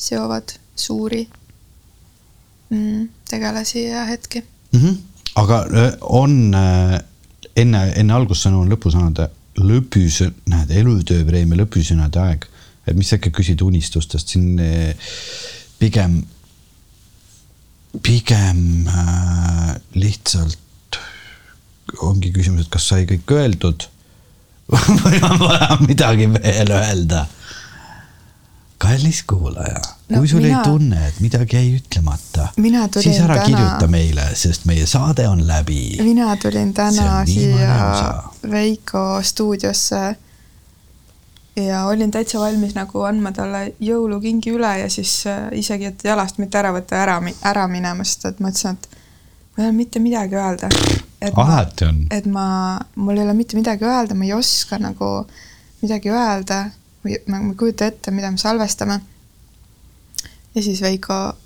seovad suuri mm, tegelasi ja hetki. mm. -hmm. aga öö, on äh, enne, enne algussõnu on lõpusõnade lõpus, näed, elutööpreemia lõpusõnade aeg, et mis sa ikka küsid unistustest siin äh, pigem, pigem äh, lihtsalt ongi küsimus, et kas sai kõik öeldud või on vaja midagi veel öelda kallis kuulaja No kui sul mina- ei tunne, et midagi jäi ütlemata, siis ära täna- kirjuta meile, sest meie saade on läbi. mina tulin täna siia. Veiko stuudiosse ja olin täitsa valmis nagu andma talle jõulukingi üle ja siis äh, isegi, et jalast mitte ära võtta ära, ära minema, sest et mõtlesin, et mul ei ole mitte midagi öelda. alati on. et ma, mul ei ole mitte midagi öelda, ma ei oska nagu midagi öelda või ma ma ei kujuta ette, mida me salvestame. ja siis Veiko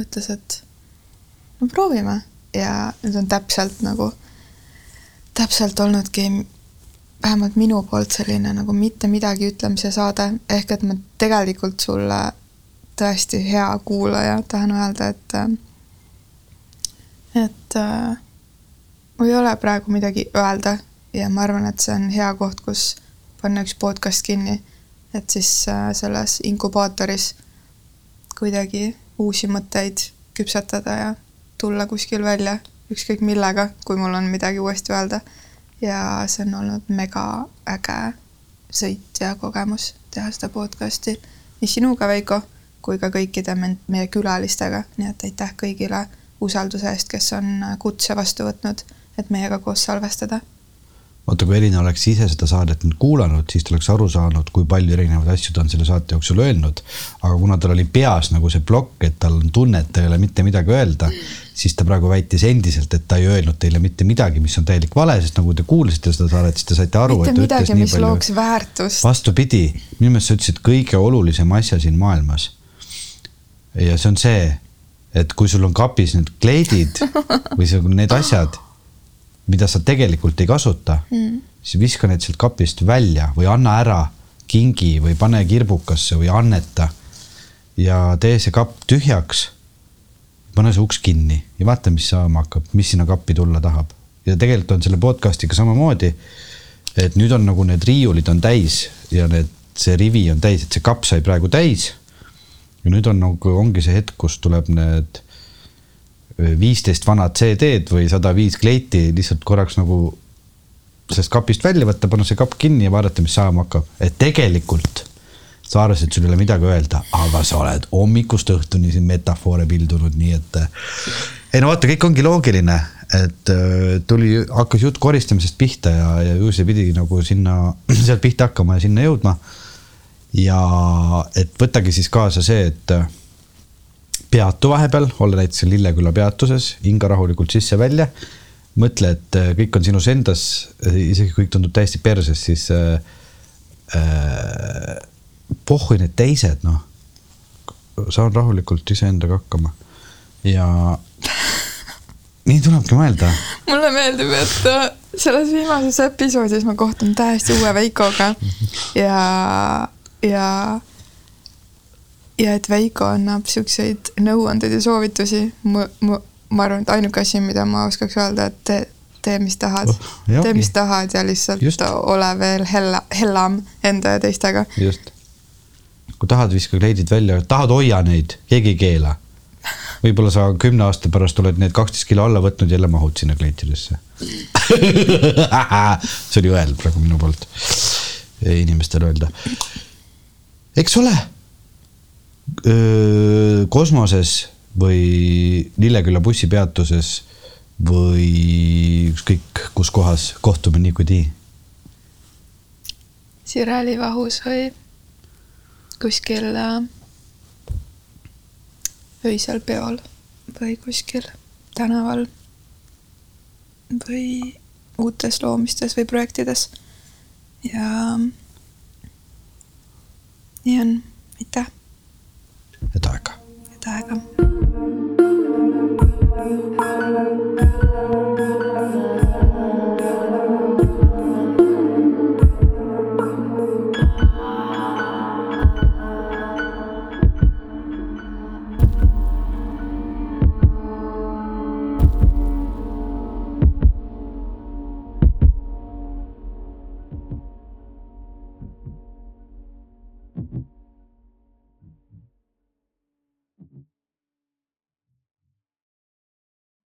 ütles, et no proovime ja nüüd on täpselt nagu, täpselt olnudki vähemalt minu poolt selline nagu mitte midagi ütlemise saade, ehk et ma tegelikult sulle tõesti hea kuulaja tahan öelda, et et äh, mul ei ole praegu midagi öelda ja ma arvan, et see on hea koht, kus panna üks podcast kinni, et siis äh, selles inkubaatoris kuidagi uusi mõtteid küpsetada ja tulla kuskil välja ükskõik millega, kui mul on midagi uuesti öelda. ja see on olnud mega äge sõit ja kogemus teha seda podcasti nii sinuga, Veiko, kui ka kõikide meie külalistega, nii et aitäh kõigile usalduse eest, kes on kutse vastu võtnud, et meiega koos salvestada. vaata, kui Elina oleks ise seda saadet nüüd kuulanud, siis ta oleks aru saanud, kui palju erinevaid asju ta on selle saate jooksul öelnud. aga kuna tal oli peas nagu see plokk, et tal on tunne, et ta ei ole mitte midagi öelda, siis ta praegu väitis endiselt, et ta ei öelnud teile mitte midagi, mis on täielik vale, sest nagu te kuulasite seda saadet, siis te saite aru, mitte midagi, mis palju looks väärtust. vastupidi, minu meelest sa ütlesid kõige olulisema asja siin maailmas. ja see on see, et kui sul on kapis need kleidid või see- need asjad, mida sa tegelikult ei kasuta mm., siis viska need sealt kapist välja või anna ära kingi või pane kirbukasse või anneta. ja tee see kapp tühjaks. pane see uks kinni ja vaata, mis saama hakkab, mis sinna kappi tulla tahab. ja tegelikult on selle podcast'iga samamoodi et nüüd on nagu need riiulid on täis ja need, see rivi on täis, et see kapp sai praegu täis. Ja nüüd on nagu, ongi see hetk, kus tuleb need viisteist vanad CD-d või sada viis kleiti lihtsalt korraks nagu sellest kapist välja võtta, panna see kapp kinni ja vaadata, mis saama hakkab, et tegelikult sa arvasid, et sul ei ole midagi öelda, aga sa oled hommikust õhtuni siin metafoore pildunud, nii et. ei no vaata, kõik ongi loogiline, et äh, tuli, hakkas jutt koristamisest pihta ja, ja ju see pidi nagu sinna, sealt pihta hakkama ja sinna jõudma. Ja et võtagi siis kaasa see, et äh, peatu vahepeal, olla näiteks Lilleküla peatuses, hinga rahulikult sisse-välja. mõtle, et äh, kõik on sinus endas, isegi kui kõik tundub täiesti perses, siis äh, äh, pohhui need teised, noh. saan rahulikult iseendaga hakkama ja nii tulebki mõelda. mulle meeldib, et äh, selles viimases episoodis ma kohtun täiesti uue Veikoga ja, ja, ja et Veiko annab siukseid nõuandeid ja soovitusi. mu, mu, ma arvan, et ainuke asi, mida ma oskaks öelda, et tee, tee, mis tahad Oh, tee, mis tahad ja lihtsalt. Just. ole veel hella, hellam enda ja teistega. just. kui tahad, viska kleidid välja, tahad, hoia neid, keegi ei keela. võib-olla sa kümne aasta pärast oled need kaksteist kilo alla võtnud, jälle mahud sinna kleitidesse. see oli õel praegu minu poolt inimestele öelda. Eks ole. kosmoses või Lilleküla bussipeatuses või ükskõik kus kohas kohtume niikuinii Sireli vahus või kuskil äh, öisel peol või kuskil tänaval või uutes loomistes või projektides. ja nii on, aitäh. head aega. head aega.